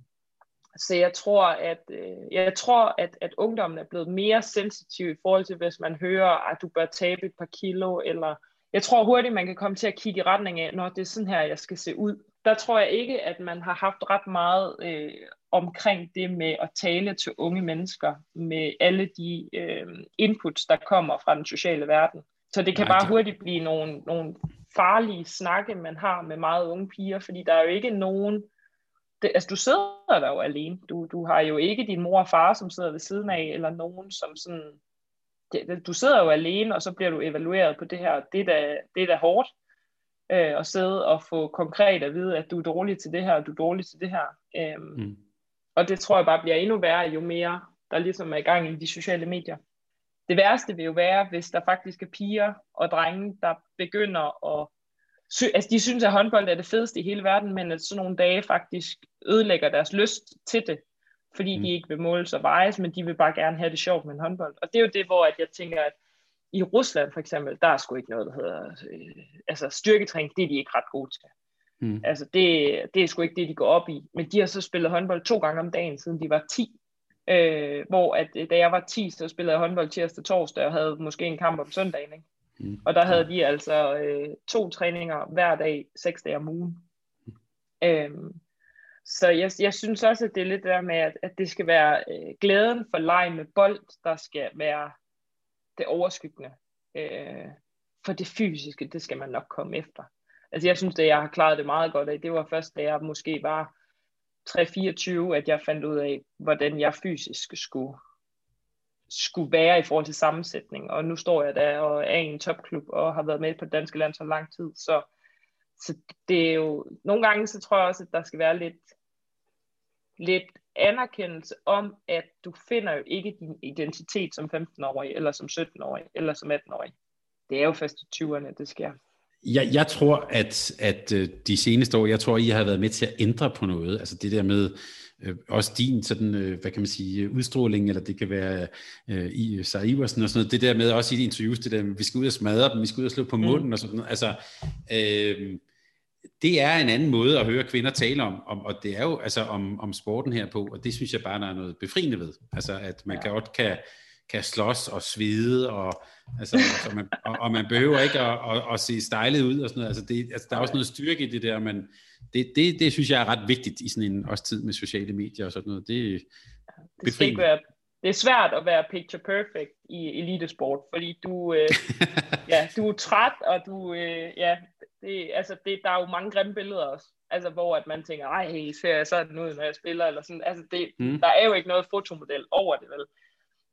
[SPEAKER 3] så jeg tror, at øh, jeg tror, at, at ungdommen er blevet mere sensitiv i forhold til, hvis man hører, at du bør tabe et par kilo, eller jeg tror hurtigt, man kan komme til at kigge i retning af, når det er sådan her, jeg skal se ud. Der tror jeg ikke, at man har haft ret meget øh, omkring det med at tale til unge mennesker med alle de øh, inputs, der kommer fra den sociale verden. Så det kan Nej, bare hurtigt blive nogle, nogle farlige snakke, man har med meget unge piger, fordi der er jo ikke nogen det, altså du sidder der jo alene. Du, du har jo ikke din mor og far, som sidder ved siden af, eller nogen, som sådan, det, du sidder jo alene, og så bliver du evalueret på det her. Det er da, det er da hårdt øh, at sidde og få konkret at vide, at du er dårlig til det her, og du er dårlig til det her. Øhm, mm. Og det tror jeg bare bliver endnu værre, jo mere der ligesom er i gang i de sociale medier. Det værste vil jo være, hvis der faktisk er piger og drenge, der begynder at sy- altså de synes, at håndbold er det fedeste i hele verden, men at sådan nogle dage faktisk ødelægger deres lyst til det, fordi mm. de ikke vil måles og vejes, men de vil bare gerne have det sjovt med en håndbold. Og det er jo det, hvor at jeg tænker, at i Rusland for eksempel, der er sgu ikke noget, der hedder, øh, altså styrketræning, det er de ikke ret gode til. Mm. Altså det, det er sgu ikke det, de går op i. Men de har så spillet håndbold to gange om dagen, siden de var 10. Øh, hvor at, da jeg var 10, så spillede jeg håndbold tirsdag og torsdag, og havde måske en kamp om søndagen. Ikke? Mm. Og der havde de altså øh, to træninger hver dag, seks dage om ugen. Mm. Øhm, så jeg, jeg synes også, at det er lidt der med, at, at det skal være øh, glæden for leg med bold, der skal være det overskyggende. Øh, for det fysiske, det skal man nok komme efter. Altså jeg synes, at jeg har klaret det meget godt af, det var først, da jeg måske var 3-24, at jeg fandt ud af, hvordan jeg fysisk skulle skulle være i forhold til sammensætning. Og nu står jeg der og er i en topklub og har været med på det danske land så lang tid. Så, så det er jo, nogle gange så tror jeg også, at der skal være lidt, lidt anerkendelse om, at du finder jo ikke din identitet som 15-årig, eller som 17-årig, eller som 18-årig. Det er jo først i 20'erne, det sker.
[SPEAKER 2] Jeg, jeg tror, at, at øh, de seneste år, jeg tror, I har været med til at ændre på noget. Altså det der med, øh, også din sådan, øh, hvad kan man sige, udstråling, eller det kan være øh, i Sarah Iversen og sådan noget, det der med også i de interviews, det der, vi skal ud og smadre dem, vi skal ud og slå på mm. munden mm. og sådan noget. Altså, øh, det er en anden måde at høre kvinder tale om, om og det er jo altså om, om sporten her på, og det synes jeg bare, der er noget befriende ved. Altså, at man ja. godt kan, kan slås og svede, og, altså, altså man, og, og man behøver ikke at, at, at se stejlet ud og sådan noget. Altså, det, altså, der er også noget styrke i det der, men det, det, det synes jeg er ret vigtigt i sådan en også tid med sociale medier og sådan noget. Det,
[SPEAKER 3] det, skal ikke være, det er svært at være picture perfect i elitesport, fordi du, øh, [laughs] ja, du er træt, og du, øh, ja, det, altså det, der er jo mange grimme billeder også, altså hvor at man tænker, ej, ser jeg sådan ud, når jeg spiller, eller sådan, altså det, mm. der er jo ikke noget fotomodel over det, vel?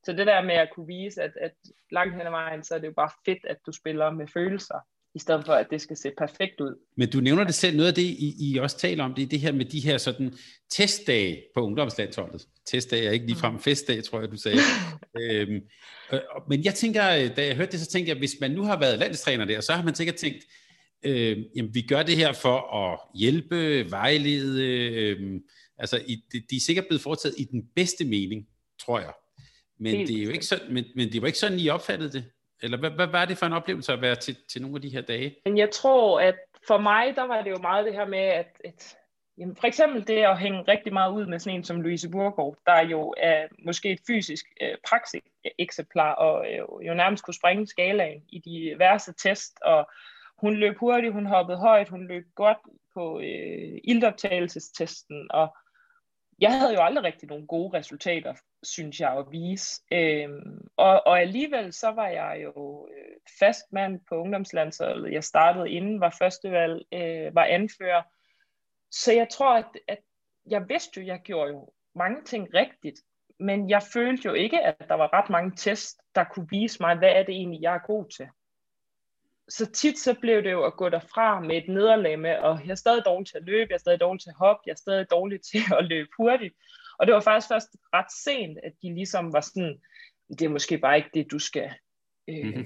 [SPEAKER 3] Så det der med at kunne vise, at, at langt hen ad vejen, så er det jo bare fedt, at du spiller med følelser, i stedet for at det skal se perfekt ud.
[SPEAKER 2] Men du nævner det selv, noget af det, I, I også taler om, det er det her med de her sådan testdage på ungdomslandsholdet. Testdage er ikke ligefrem mm. festdag, tror jeg, du sagde. [laughs] øhm, øh, men jeg tænker, da jeg hørte det, så tænkte jeg, hvis man nu har været landstræner der, så har man sikkert tænkt, øh, jamen vi gør det her for at hjælpe, vejlede, øh, altså i, de, de er sikkert blevet foretaget i den bedste mening, tror jeg. Men det er jo ikke sådan, men, men det var ikke sådan, I opfattede det? Eller hvad, hvad var det for en oplevelse at være til, til nogle af de her dage?
[SPEAKER 3] Men jeg tror, at for mig, der var det jo meget det her med, at, at jamen for eksempel det at hænge rigtig meget ud med sådan en som Louise Burgaard, der jo er måske et fysisk øh, praksikeksemplar, og øh, jo nærmest kunne springe skalaen i de værste test, og hun løb hurtigt, hun hoppede højt, hun løb godt på øh, ildoptagelsestesten, og jeg havde jo aldrig rigtig nogle gode resultater, synes jeg, at vise. Øhm, og, og alligevel så var jeg jo øh, fast mand på ungdomslandsholdet. Jeg startede inden, var førstevalg, øh, var anfører. Så jeg tror, at, at jeg vidste jo, jeg gjorde jo mange ting rigtigt, men jeg følte jo ikke, at der var ret mange tests, der kunne vise mig, hvad er det egentlig, jeg er god til så tit så blev det jo at gå derfra med et nederlag med, og jeg er stadig dårlig til at løbe, jeg er stadig dårlig til at hoppe, jeg er stadig dårlig [laughs] til at løbe hurtigt. Og det var faktisk først ret sent, at de ligesom var sådan, det er måske bare ikke det, du skal... Øh, mm-hmm.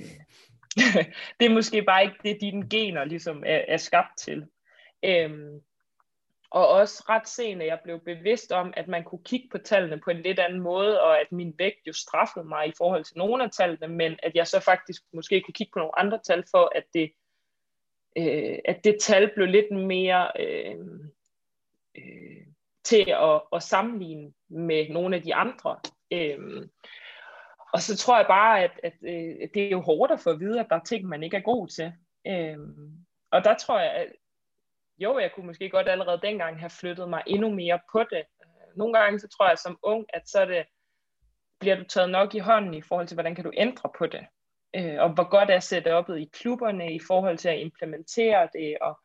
[SPEAKER 3] [laughs] det er måske bare ikke det, dine gener ligesom er, er skabt til. Øhm, og også ret sent, at jeg blev bevidst om, at man kunne kigge på tallene på en lidt anden måde, og at min vægt jo straffede mig i forhold til nogle af tallene, men at jeg så faktisk måske kunne kigge på nogle andre tal for, at det øh, at det tal blev lidt mere øh, øh, til at, at sammenligne med nogle af de andre. Øh, og så tror jeg bare, at, at, øh, at øh, det er jo hårdt at få at vide, at der er ting, man ikke er god til. Øh, og der tror jeg, jo, jeg kunne måske godt allerede dengang have flyttet mig endnu mere på det. Øh, nogle gange så tror jeg som ung, at så det, bliver du taget nok i hånden i forhold til, hvordan kan du ændre på det. Øh, og hvor godt er setupet i klubberne i forhold til at implementere det. Og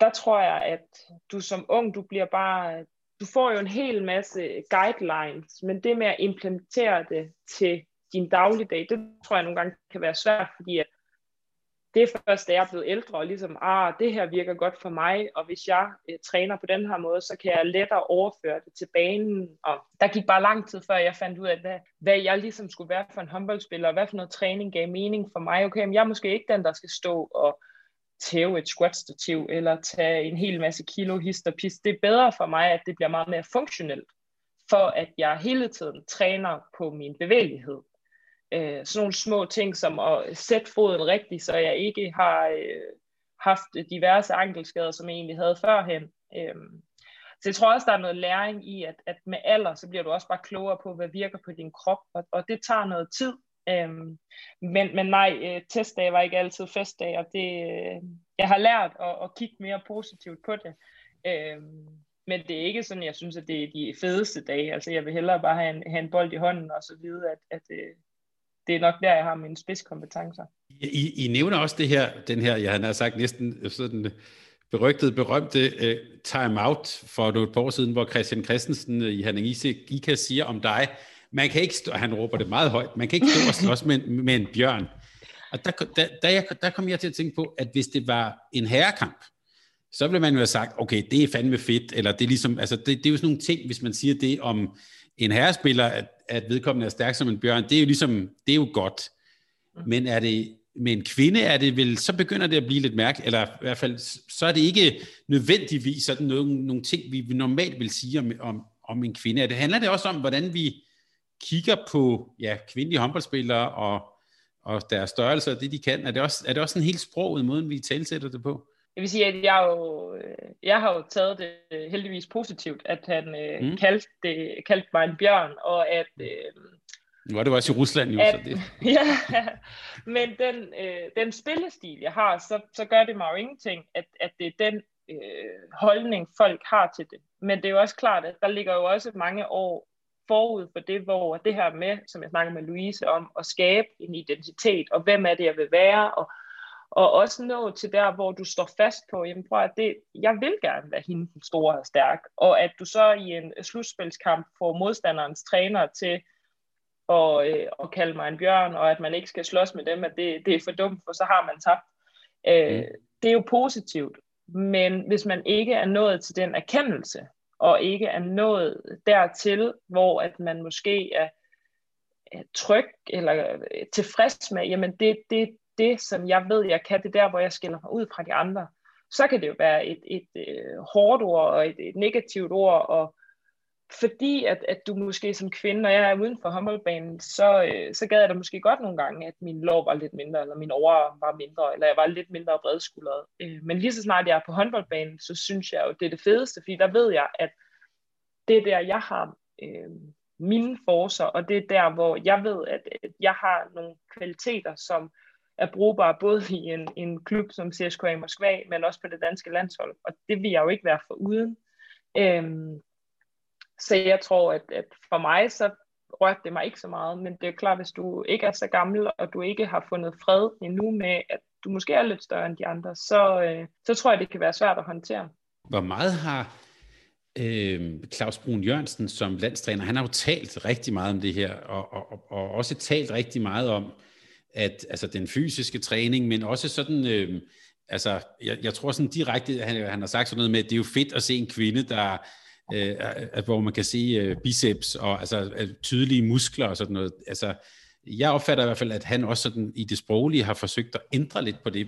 [SPEAKER 3] der tror jeg, at du som ung, du bliver bare, du får jo en hel masse guidelines, men det med at implementere det til din dagligdag, det tror jeg nogle gange kan være svært, fordi at det er først, da jeg er blevet ældre, og ligesom, ah, det her virker godt for mig, og hvis jeg øh, træner på den her måde, så kan jeg lettere overføre det til banen. Og der gik bare lang tid, før jeg fandt ud af, hvad, hvad jeg ligesom skulle være for en håndboldspiller, og hvad for noget træning gav mening for mig. Okay, men jeg er måske ikke den, der skal stå og tæve et squat-stativ, eller tage en hel masse kilo hist og pis. Det er bedre for mig, at det bliver meget mere funktionelt, for at jeg hele tiden træner på min bevægelighed øh, sådan nogle små ting som at sætte foden rigtigt, så jeg ikke har øh, haft diverse ankelskader, som jeg egentlig havde førhen. Øh, så jeg tror også, der er noget læring i, at, at med alder, så bliver du også bare klogere på, hvad virker på din krop, og, og det tager noget tid. Øhm, men, men nej, øh, testdage var ikke altid festdage, og det, øh, jeg har lært at, at kigge mere positivt på det. Øhm, men det er ikke sådan, jeg synes, at det er de fedeste dage. Altså, jeg vil hellere bare have en, have en bold i hånden, og så vide, at, at, øh, det er nok der, jeg har mine spidskompetencer.
[SPEAKER 2] I, I nævner også det her, den her, jeg har sagt næsten øh, sådan øh, berygtede, berømte øh, uh, time-out for nogle år siden, hvor Christian Christensen uh, i Hanning Ika siger om dig, man kan ikke stå, han råber det meget højt, man kan ikke stå og slås med, med en bjørn. Og der, der, der, jeg, der kom jeg til at tænke på, at hvis det var en herrekamp, så ville man jo have sagt, okay, det er fandme fedt, eller det er ligesom, altså det, det er jo sådan nogle ting, hvis man siger det om en herrespiller, at, at vedkommende er stærk som en bjørn, det er jo ligesom, det er jo godt. Men er det med en kvinde, er det vel, så begynder det at blive lidt mærke, eller i hvert fald, så er det ikke nødvendigvis sådan nogle, nogle ting, vi normalt vil sige om, om, om en kvinde. Er det handler det også om, hvordan vi kigger på ja, kvindelige håndboldspillere og, og deres størrelse og det, de kan? Er det også, er det også en helt sprog i måden, vi talsætter det på?
[SPEAKER 3] Jeg vil sige, at jeg, jo, øh, jeg har jo taget det heldigvis positivt, at han øh, mm. kaldte, det, kaldte mig en bjørn, og at... Øh,
[SPEAKER 2] nu var det også i Rusland jo,
[SPEAKER 3] at,
[SPEAKER 2] så det... [laughs]
[SPEAKER 3] ja, men den, øh, den spillestil, jeg har, så, så gør det mig jo ingenting, at, at det er den øh, holdning, folk har til det. Men det er jo også klart, at der ligger jo også mange år forud for det, hvor det her med, som jeg snakker med Louise om, at skabe en identitet, og hvem er det, jeg vil være, og og også nå til der, hvor du står fast på, jamen prøv at det, jeg vil gerne være hende den store og stærk, og at du så i en slutspilskamp får modstanderens træner til at, øh, at kalde mig en bjørn, og at man ikke skal slås med dem, at det, det er for dumt, for så har man tabt. Øh, mm. Det er jo positivt, men hvis man ikke er nået til den erkendelse, og ikke er nået dertil, hvor at man måske er, tryg eller tilfreds med, jamen det, det, det, som jeg ved, jeg kan, det der, hvor jeg skiller mig ud fra de andre. Så kan det jo være et, et, et hårdt ord og et, et negativt ord, og fordi at, at du måske som kvinde, når jeg er uden for håndboldbanen, så, øh, så gad jeg da måske godt nogle gange, at min lov var lidt mindre, eller min overarm var mindre, eller jeg var lidt mindre bredskuldret. Øh, men lige så snart jeg er på håndboldbanen, så synes jeg jo, det er det fedeste, fordi der ved jeg, at det er der, jeg har øh, mine forser, og det er der, hvor jeg ved, at, at jeg har nogle kvaliteter, som er brugbare både i en, en klub som CSKA Moskva, men også på det danske landshold. Og det vil jeg jo ikke være for uden. Øhm, så jeg tror, at, at for mig så rørte det mig ikke så meget, men det er klart, hvis du ikke er så gammel, og du ikke har fundet fred endnu med, at du måske er lidt større end de andre, så, øh, så tror jeg, det kan være svært at håndtere.
[SPEAKER 2] Hvor meget har øh, Claus Brun Jørgensen som landstræner, han har jo talt rigtig meget om det her, og, og, og også talt rigtig meget om, at altså den fysiske træning, men også sådan, øh, altså jeg, jeg tror sådan direkte, han, han har sagt sådan noget med, at det er jo fedt at se en kvinde, der øh, at, hvor man kan se øh, biceps og altså tydelige muskler og sådan noget. Altså, jeg opfatter i hvert fald, at han også sådan i det sproglige har forsøgt at ændre lidt på det.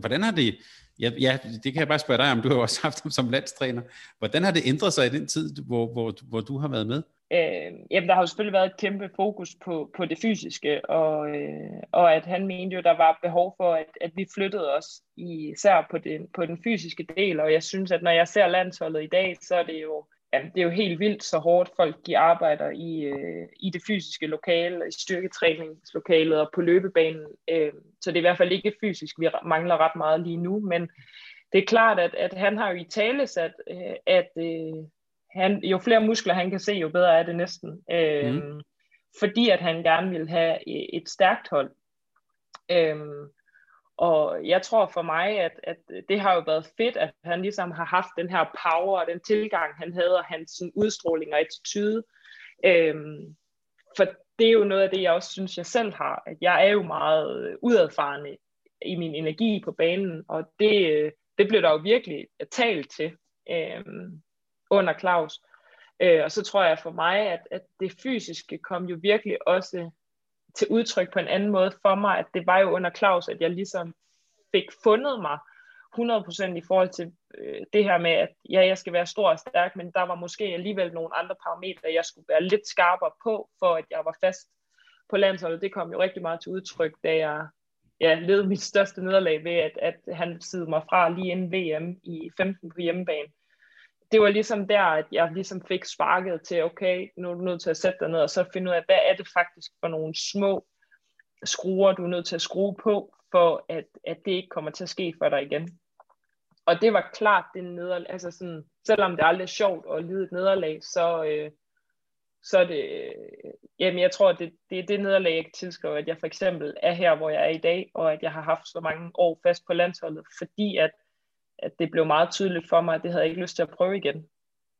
[SPEAKER 2] Hvordan har det, ja, ja det kan jeg bare spørge dig om, du har jo også haft ham som landstræner. Hvordan har det ændret sig i den tid, hvor, hvor, hvor du har været med?
[SPEAKER 3] Øh, jamen, der har jo selvfølgelig været et kæmpe fokus på, på det fysiske, og, øh, og at han mente jo, der var behov for, at, at vi flyttede os især på det, på den fysiske del, og jeg synes, at når jeg ser landsholdet i dag, så er det jo, jamen, det er jo helt vildt så hårdt folk de arbejder i, øh, i det fysiske lokale, i styrketræningslokalet og på løbebanen, øh, så det er i hvert fald ikke fysisk, vi mangler ret meget lige nu, men det er klart, at, at han har jo i tale sat, øh, at øh, han, jo flere muskler han kan se, jo bedre er det næsten. Øh, mm. Fordi at han gerne vil have et stærkt hold. Øh, og jeg tror for mig, at, at det har jo været fedt, at han ligesom har haft den her power og den tilgang, han havde, og hans sådan, udstråling og attitude. Øh, for det er jo noget af det, jeg også synes, jeg selv har. At jeg er jo meget udadfarende i min energi på banen, og det, det blev der jo virkelig talt til. Øh, under Claus. Øh, og så tror jeg for mig, at, at det fysiske kom jo virkelig også til udtryk på en anden måde for mig, at det var jo under Claus, at jeg ligesom fik fundet mig 100% i forhold til øh, det her med, at ja, jeg skal være stor og stærk, men der var måske alligevel nogle andre parametre, jeg skulle være lidt skarpere på, for at jeg var fast på landsholdet. Det kom jo rigtig meget til udtryk, da jeg ja, led mit største nederlag ved, at, at han sidde mig fra lige inden VM i 15 på hjemmebane det var ligesom der, at jeg ligesom fik sparket til, okay, nu er du nødt til at sætte dig ned, og så finde ud af, hvad er det faktisk for nogle små skruer, du er nødt til at skrue på, for at, at det ikke kommer til at ske for dig igen. Og det var klart det nederlag, altså sådan, selvom det aldrig er sjovt at lide et nederlag, så, øh, så er det, øh, jamen jeg tror, det, det er det nederlag, jeg kan tilskrive, at jeg for eksempel er her, hvor jeg er i dag, og at jeg har haft så mange år fast på landsholdet, fordi at at det blev meget tydeligt for mig, at det havde jeg ikke lyst til at prøve igen.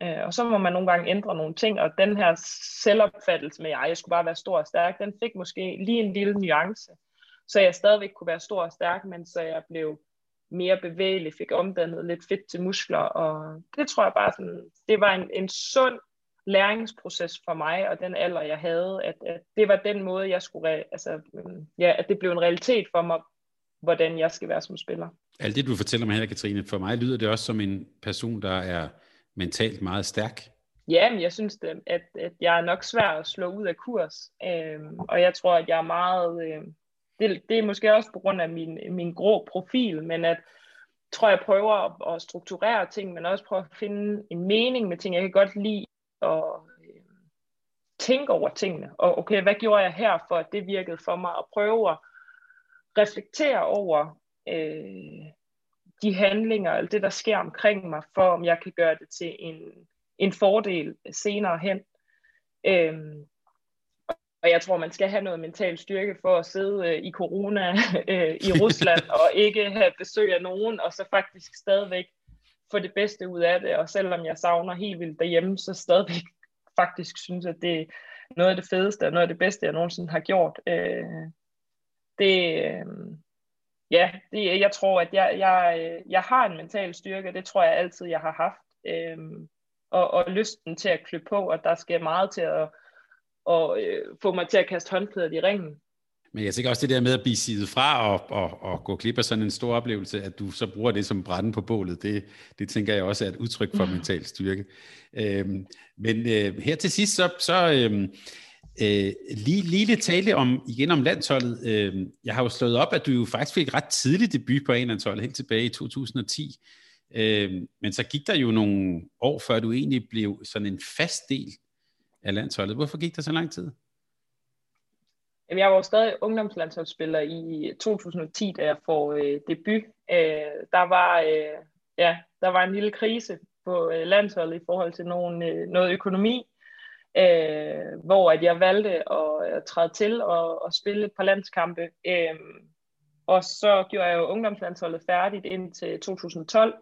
[SPEAKER 3] Øh, og så må man nogle gange ændre nogle ting, og den her selvopfattelse med, at jeg skulle bare være stor og stærk, den fik måske lige en lille nuance, så jeg stadigvæk kunne være stor og stærk, men så jeg blev mere bevægelig, fik omdannet lidt fedt til muskler, og det tror jeg bare sådan, det var en, en sund læringsproces for mig, og den alder, jeg havde, at, at det var den måde, jeg skulle, altså, øhm, ja, at det blev en realitet for mig, hvordan jeg skal være som spiller.
[SPEAKER 2] Alt det, du fortæller mig her, Katrine, for mig lyder det også som en person, der er mentalt meget stærk.
[SPEAKER 3] Ja, men jeg synes, det, at, at jeg er nok svær at slå ud af kurs, øhm, og jeg tror, at jeg er meget... Øh, det, det er måske også på grund af min, min grå profil, men at tror jeg prøver at, at strukturere ting, men også prøve at finde en mening med ting. Jeg kan godt lide at øh, tænke over tingene, og okay, hvad gjorde jeg her, for at det virkede for mig, og prøve at reflektere over, øh, de handlinger, eller det, der sker omkring mig, for om jeg kan gøre det til en, en fordel senere hen. Øhm, og jeg tror, man skal have noget mental styrke for at sidde øh, i corona [laughs] øh, i Rusland [laughs] og ikke have besøg af nogen, og så faktisk stadigvæk få det bedste ud af det. Og selvom jeg savner helt vildt derhjemme, så stadigvæk [laughs] faktisk synes, at det er noget af det fedeste og noget af det bedste, jeg nogensinde har gjort. Øh, det, øh, ja, det, jeg tror, at jeg, jeg, jeg har en mental styrke, det tror jeg altid, jeg har haft. Øhm, og, og lysten til at klø på, og der skal meget til at og, øh, få mig til at kaste håndklædet i ringen.
[SPEAKER 2] Men jeg tænker også det der med at blive sidet fra og, og, og gå glip af sådan en stor oplevelse, at du så bruger det som brænde på bålet, det, det tænker jeg også er et udtryk for mental styrke. Øhm, men øh, her til sidst, så, så øh, Øh, lige, lige lidt tale om, igen om landsholdet. Øh, jeg har jo slået op, at du jo faktisk fik ret tidlig debut på en landshold, helt tilbage i 2010. Øh, men så gik der jo nogle år, før du egentlig blev sådan en fast del af landsholdet. Hvorfor gik der så lang tid?
[SPEAKER 3] Jamen, jeg var jo stadig ungdomslandsholdsspiller i 2010, da jeg får øh, debut. Øh, der, var, øh, ja, der var en lille krise på øh, landsholdet i forhold til nogen, øh, noget økonomi, øh, hvor at jeg valgte at, at træde til og, og spille et par landskampe. Øh, og så gjorde jeg jo ungdomslandsholdet færdigt indtil 2012.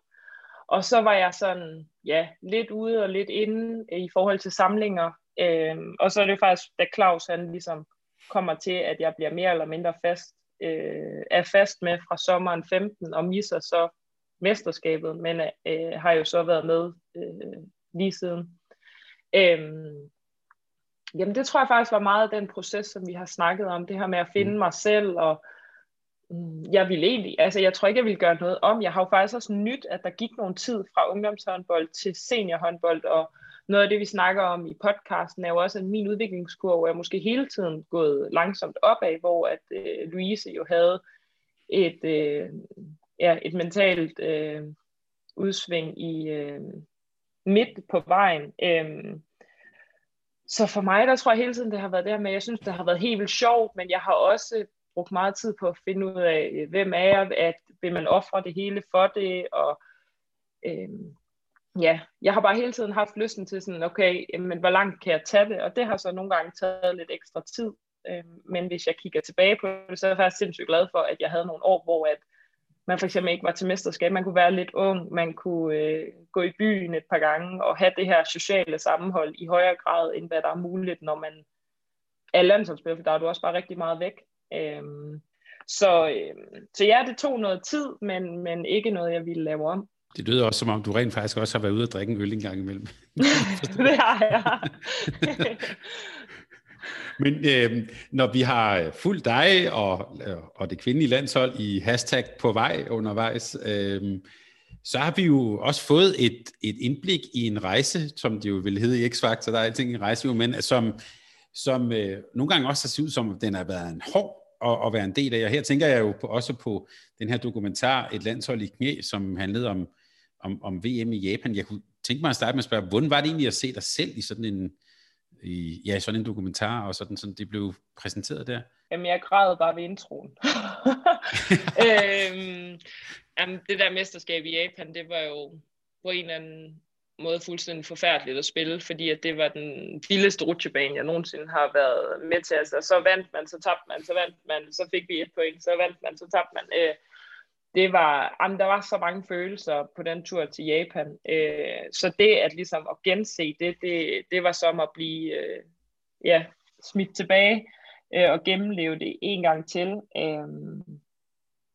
[SPEAKER 3] Og så var jeg sådan, ja, lidt ude og lidt inde i forhold til samlinger. Øh, og så er det faktisk, da Claus han ligesom kommer til, at jeg bliver mere eller mindre fast, øh, er fast med fra sommeren 15 og misser så mesterskabet, men øh, har jo så været med øh, lige siden. Øhm, Jamen det tror jeg faktisk var meget den proces, som vi har snakket om, det her med at finde mm. mig selv, og mm, jeg ville egentlig, altså jeg tror ikke, jeg ville gøre noget om. Jeg har jo faktisk også nyt, at der gik nogle tid fra ungdomshåndbold til seniorhåndbold, og noget af det, vi snakker om i podcasten, er jo også, at min udviklingskurve er måske hele tiden gået langsomt opad, hvor at øh, Louise jo havde et, øh, ja, et mentalt øh, udsving i øh, midt på vejen. Øh, så for mig, der tror jeg hele tiden, det har været det her med, jeg synes, det har været helt vildt sjovt, men jeg har også brugt meget tid på at finde ud af, hvem er jeg, at vil man ofre det hele for det, og øhm, ja, jeg har bare hele tiden haft lysten til sådan, okay, men hvor langt kan jeg tage det? Og det har så nogle gange taget lidt ekstra tid. øhm, men hvis jeg kigger tilbage på det, så er jeg faktisk sindssygt glad for, at jeg havde nogle år, hvor at man for eksempel ikke var til mesterskab. Man kunne være lidt ung, man kunne øh, gå i byen et par gange og have det her sociale sammenhold i højere grad, end hvad der er muligt, når man er landsholdsspiller, for der er du også bare rigtig meget væk. Øhm, så, øh, så ja, det tog noget tid, men, men ikke noget, jeg ville lave om.
[SPEAKER 2] Det lyder også, som om du rent faktisk også har været ude at drikke en øl en gang imellem. [laughs]
[SPEAKER 3] det har jeg. [laughs]
[SPEAKER 2] Men øh, når vi har øh, fulgt dig og, øh, og det kvindelige landshold i hashtag på vej undervejs, øh, så har vi jo også fået et, et indblik i en rejse, som det jo vil hedde i X-Factor, der er alting en rejse jo, men som, som øh, nogle gange også har set ud som, den har været en hård at, at være en del af. Og her tænker jeg jo på, også på den her dokumentar, Et landshold i knæ, som handlede om, om, om VM i Japan. Jeg kunne tænke mig at starte med at spørge, hvordan var det egentlig at se dig selv i sådan en, i, ja, sådan en dokumentar, og sådan, sådan det blev præsenteret der?
[SPEAKER 3] Jamen, jeg græd bare ved introen. [laughs] øhm, jamen, det der mesterskab i Japan, det var jo på en eller anden måde fuldstændig forfærdeligt at spille, fordi at det var den vildeste rutsjebane, jeg nogensinde har været med til. Altså, så vandt man, så tabte man, så vandt man, så fik vi et point, så vandt man, så tabte man. Øh, det var, jamen, der var så mange følelser på den tur til Japan. Øh, så det at ligesom at gense det, det, det var som at blive øh, ja, smidt tilbage øh, og gennemleve det en gang til. Øh,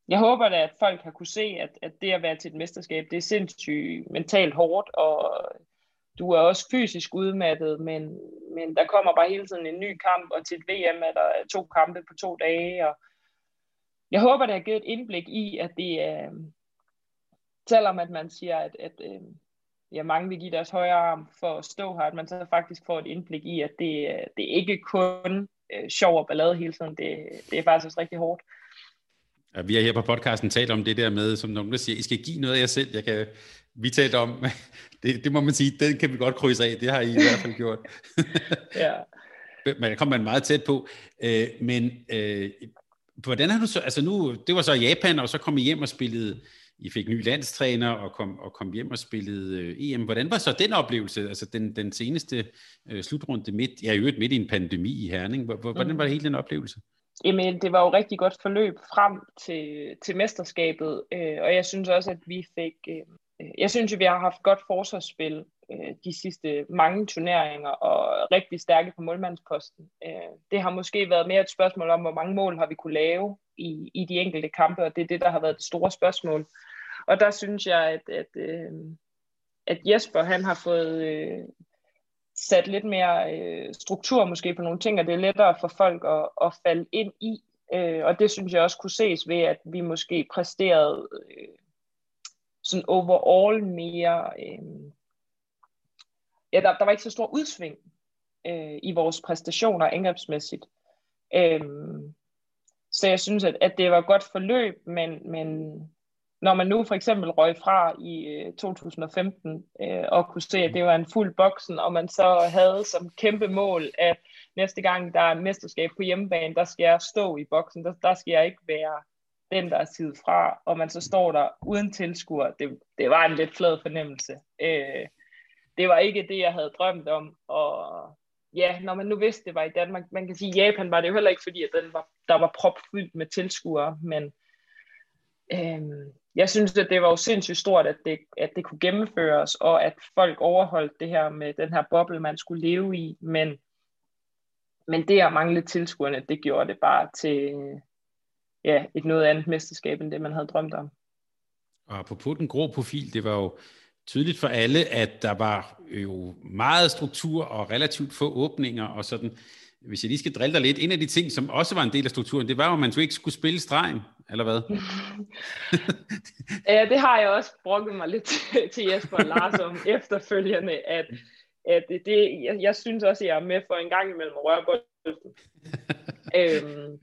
[SPEAKER 3] jeg håber da, at folk har kunne se, at, at det at være til et mesterskab, det er sindssygt mentalt hårdt, og du er også fysisk udmattet, men, men der kommer bare hele tiden en ny kamp, og til et VM er der to kampe på to dage, og jeg håber, det har givet et indblik i, at det er, selvom at man siger, at, at øh, ja, mange vil give deres højre arm for at stå her, at man så faktisk får et indblik i, at det, det er ikke kun øh, sjov og ballade hele tiden, det, det er faktisk også rigtig hårdt.
[SPEAKER 2] Ja, vi har her på podcasten talt om det der med, som nogen der siger, I skal give noget af jer selv. Jeg kan, vi talte om, [laughs] det, det må man sige, den kan vi godt krydse af, det har I i hvert fald gjort. [laughs] ja. Men der kommer man meget tæt på. Øh, men øh, hvordan har du så, altså nu, det var så Japan, og så kom I hjem og spillede, I fik ny landstræner og kom, og kom hjem og spillede øh, EM. Hvordan var så den oplevelse, altså den, den seneste øh, slutrunde midt, ja i øvrigt midt i en pandemi i Herning, hvordan mm. var det hele den oplevelse?
[SPEAKER 3] Jamen, det var jo rigtig godt forløb frem til, til mesterskabet, øh, og jeg synes også, at vi fik, øh, Øh, jeg synes vi har haft godt forsvarsspil øh, de sidste mange turneringer, og rigtig stærke på målmandsposten. Øh, det har måske været mere et spørgsmål om, hvor mange mål har vi kunne lave i, i de enkelte kampe, og det er det, der har været det store spørgsmål. Og der synes jeg, at, at, øh, at Jesper han har fået øh, sat lidt mere øh, struktur måske på nogle ting, og det er lettere for folk at, at falde ind i. Øh, og det synes jeg også kunne ses ved, at vi måske præsterede øh, sådan overall mere... Øh, ja, der, der var ikke så stor udsving øh, i vores præstationer angrebsmæssigt. Øh, så jeg synes, at, at det var godt forløb, men, men når man nu for eksempel røg fra i øh, 2015 øh, og kunne se, at det var en fuld boksen, og man så havde som kæmpe mål, at næste gang der er mesterskab på hjemmebane, der skal jeg stå i boksen, der, der skal jeg ikke være den, der er sidet fra, og man så står der uden tilskuer. Det, det var en lidt flad fornemmelse. Øh, det var ikke det, jeg havde drømt om, og ja, når man nu vidste, det var i Danmark, man kan sige, at Japan var det jo heller ikke, fordi at den var, der var propfyldt med tilskuere, men øh, jeg synes, at det var jo sindssygt stort, at det, at det kunne gennemføres, og at folk overholdt det her med den her boble, man skulle leve i, men, men det at mangle tilskuerne, det gjorde det bare til ja, et noget andet mesterskab, end det man havde drømt om.
[SPEAKER 2] Og på den grå profil, det var jo tydeligt for alle, at der var jo meget struktur og relativt få åbninger og sådan. Hvis jeg lige skal drille dig lidt, en af de ting, som også var en del af strukturen, det var jo, at man ikke skulle spille stregen, eller hvad? [laughs]
[SPEAKER 3] ja, det har jeg også brugt mig lidt [laughs] til Jesper og Lars om [laughs] efterfølgende, at at det, jeg, jeg synes også, at jeg er med for en gang imellem at røre bolden. øhm,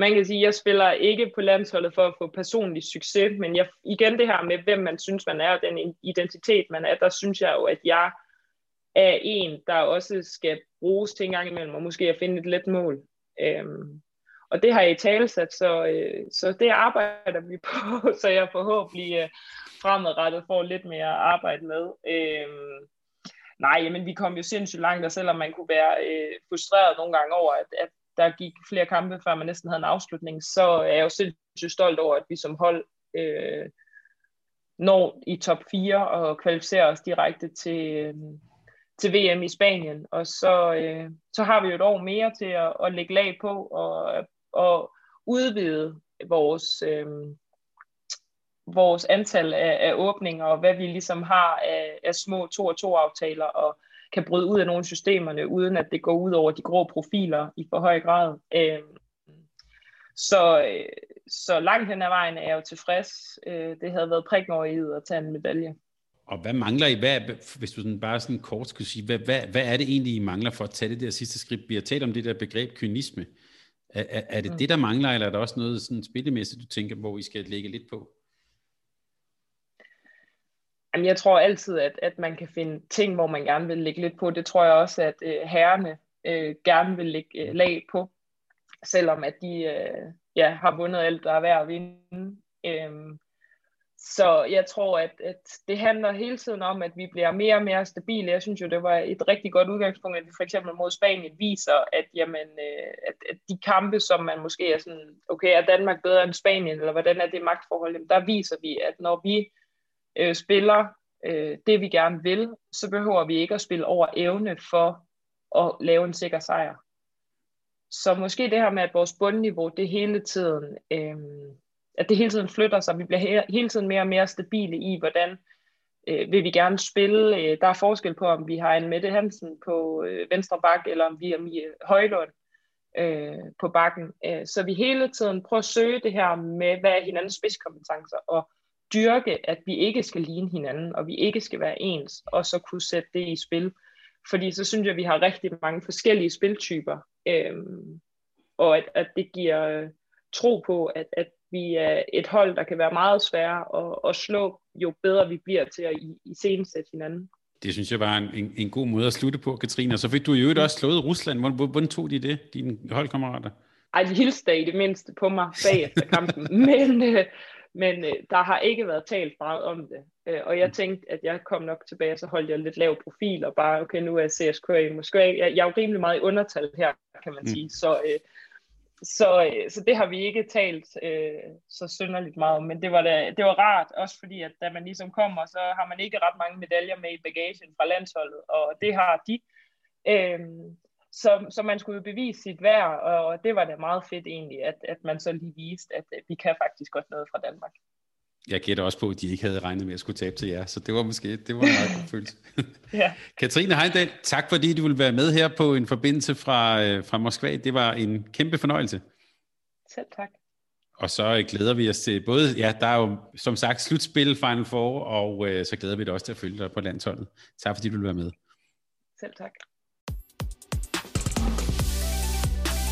[SPEAKER 3] man kan sige, at jeg spiller ikke på landsholdet for at få personlig succes, men jeg, igen det her med, hvem man synes, man er, og den identitet, man er, der synes jeg jo, at jeg er en, der også skal bruges til en gang imellem, og måske at finde et let mål. Øhm, og det har jeg i talesat, så, øh, så det arbejder vi på, [laughs] så jeg forhåbentlig øh, fremadrettet får lidt mere arbejde med. Øhm, nej, men vi kom jo sindssygt langt, og selvom man kunne være øh, frustreret nogle gange over, at, at der gik flere kampe, før man næsten havde en afslutning, så er jeg jo sindssygt stolt over, at vi som hold øh, når i top 4 og kvalificerer os direkte til, øh, til VM i Spanien. Og så, øh, så har vi jo et år mere til at, at lægge lag på og, og udvide vores, øh, vores antal af, af åbninger, og hvad vi ligesom har af, af små 2-2-aftaler, og kan bryde ud af nogle systemerne, uden at det går ud over de grå profiler i for høj grad. Øh, så, så langt hen ad vejen er jeg jo tilfreds. Øh, det havde været prikken over i at tage en medalje.
[SPEAKER 2] Og hvad mangler I? Hvad, hvis du sådan bare sådan kort skulle sige, hvad, hvad, hvad er det egentlig, I mangler for at tage det der sidste skridt? Vi har talt om det der begreb kynisme. Er, er, er det mm. det, der mangler, eller er der også noget sådan spillemæssigt, du tænker, hvor I skal lægge lidt på?
[SPEAKER 3] Jamen, jeg tror altid, at, at man kan finde ting, hvor man gerne vil lægge lidt på. Det tror jeg også, at øh, herrerne øh, gerne vil lægge øh, lag på, selvom at de øh, ja, har vundet alt, der er værd at vinde. Øh, så jeg tror, at, at det handler hele tiden om, at vi bliver mere og mere stabile. Jeg synes jo, det var et rigtig godt udgangspunkt, at vi for eksempel mod Spanien viser, at, jamen, øh, at, at de kampe, som man måske er sådan, okay, er Danmark bedre end Spanien, eller hvordan er det magtforhold, jamen, der viser vi, at når vi øh, spiller øh, det, vi gerne vil, så behøver vi ikke at spille over evne for at lave en sikker sejr. Så måske det her med, at vores bundniveau, det hele tiden... Øh, at det hele tiden flytter sig. Vi bliver he- hele tiden mere og mere stabile i, hvordan øh, vil vi gerne spille. Øh, der er forskel på, om vi har en Mette Hansen på øh, venstre bak, eller om vi har Mie Højlund øh, på bakken. Øh, så vi hele tiden prøver at søge det her med, hvad er hinandens spidskompetencer, og dyrke, at vi ikke skal ligne hinanden, og vi ikke skal være ens, og så kunne sætte det i spil. Fordi så synes jeg, at vi har rigtig mange forskellige spiltyper, øh, og at, at det giver øh, tro på, at, at vi er et hold, der kan være meget svære at, at slå, jo bedre vi bliver til at i, i sætte hinanden.
[SPEAKER 2] Det synes jeg var en, en, en god måde at slutte på, Katrine. Og så fik du jo også slået Rusland. Hvordan, hvordan tog de det, dine holdkammerater?
[SPEAKER 3] Ej, de hilste i det mindste på mig bagefter kampen. [laughs] men øh, men øh, der har ikke været talt meget om det. Øh, og jeg tænkte, at jeg kom nok tilbage, og så holdt jeg lidt lav profil, og bare, okay, nu er CSK i Moskva. Jeg, jeg er jo rimelig meget i undertal her, kan man mm. sige. Så, øh, så, øh, så det har vi ikke talt øh, så synderligt meget om, men det var, da, det var rart, også fordi, at da man ligesom kommer, så har man ikke ret mange medaljer med i bagagen fra landsholdet, og det har de. Øh, så, så man skulle jo bevise sit værd, og det var da meget fedt egentlig, at, at man så lige viste, at, vi kan faktisk godt noget fra Danmark.
[SPEAKER 2] Jeg gætter også på, at de ikke havde regnet med at skulle tabe til jer, så det var måske det var en meget god følelse. [laughs] ja. Katrine Heindal, tak fordi du ville være med her på en forbindelse fra, øh, fra Moskva. Det var en kæmpe fornøjelse.
[SPEAKER 3] Selv tak.
[SPEAKER 2] Og så glæder vi os til både, ja, der er jo som sagt slutspil Final Four, og øh, så glæder vi dig også til at følge dig på landsholdet. Tak fordi du vil være med.
[SPEAKER 3] Selv tak.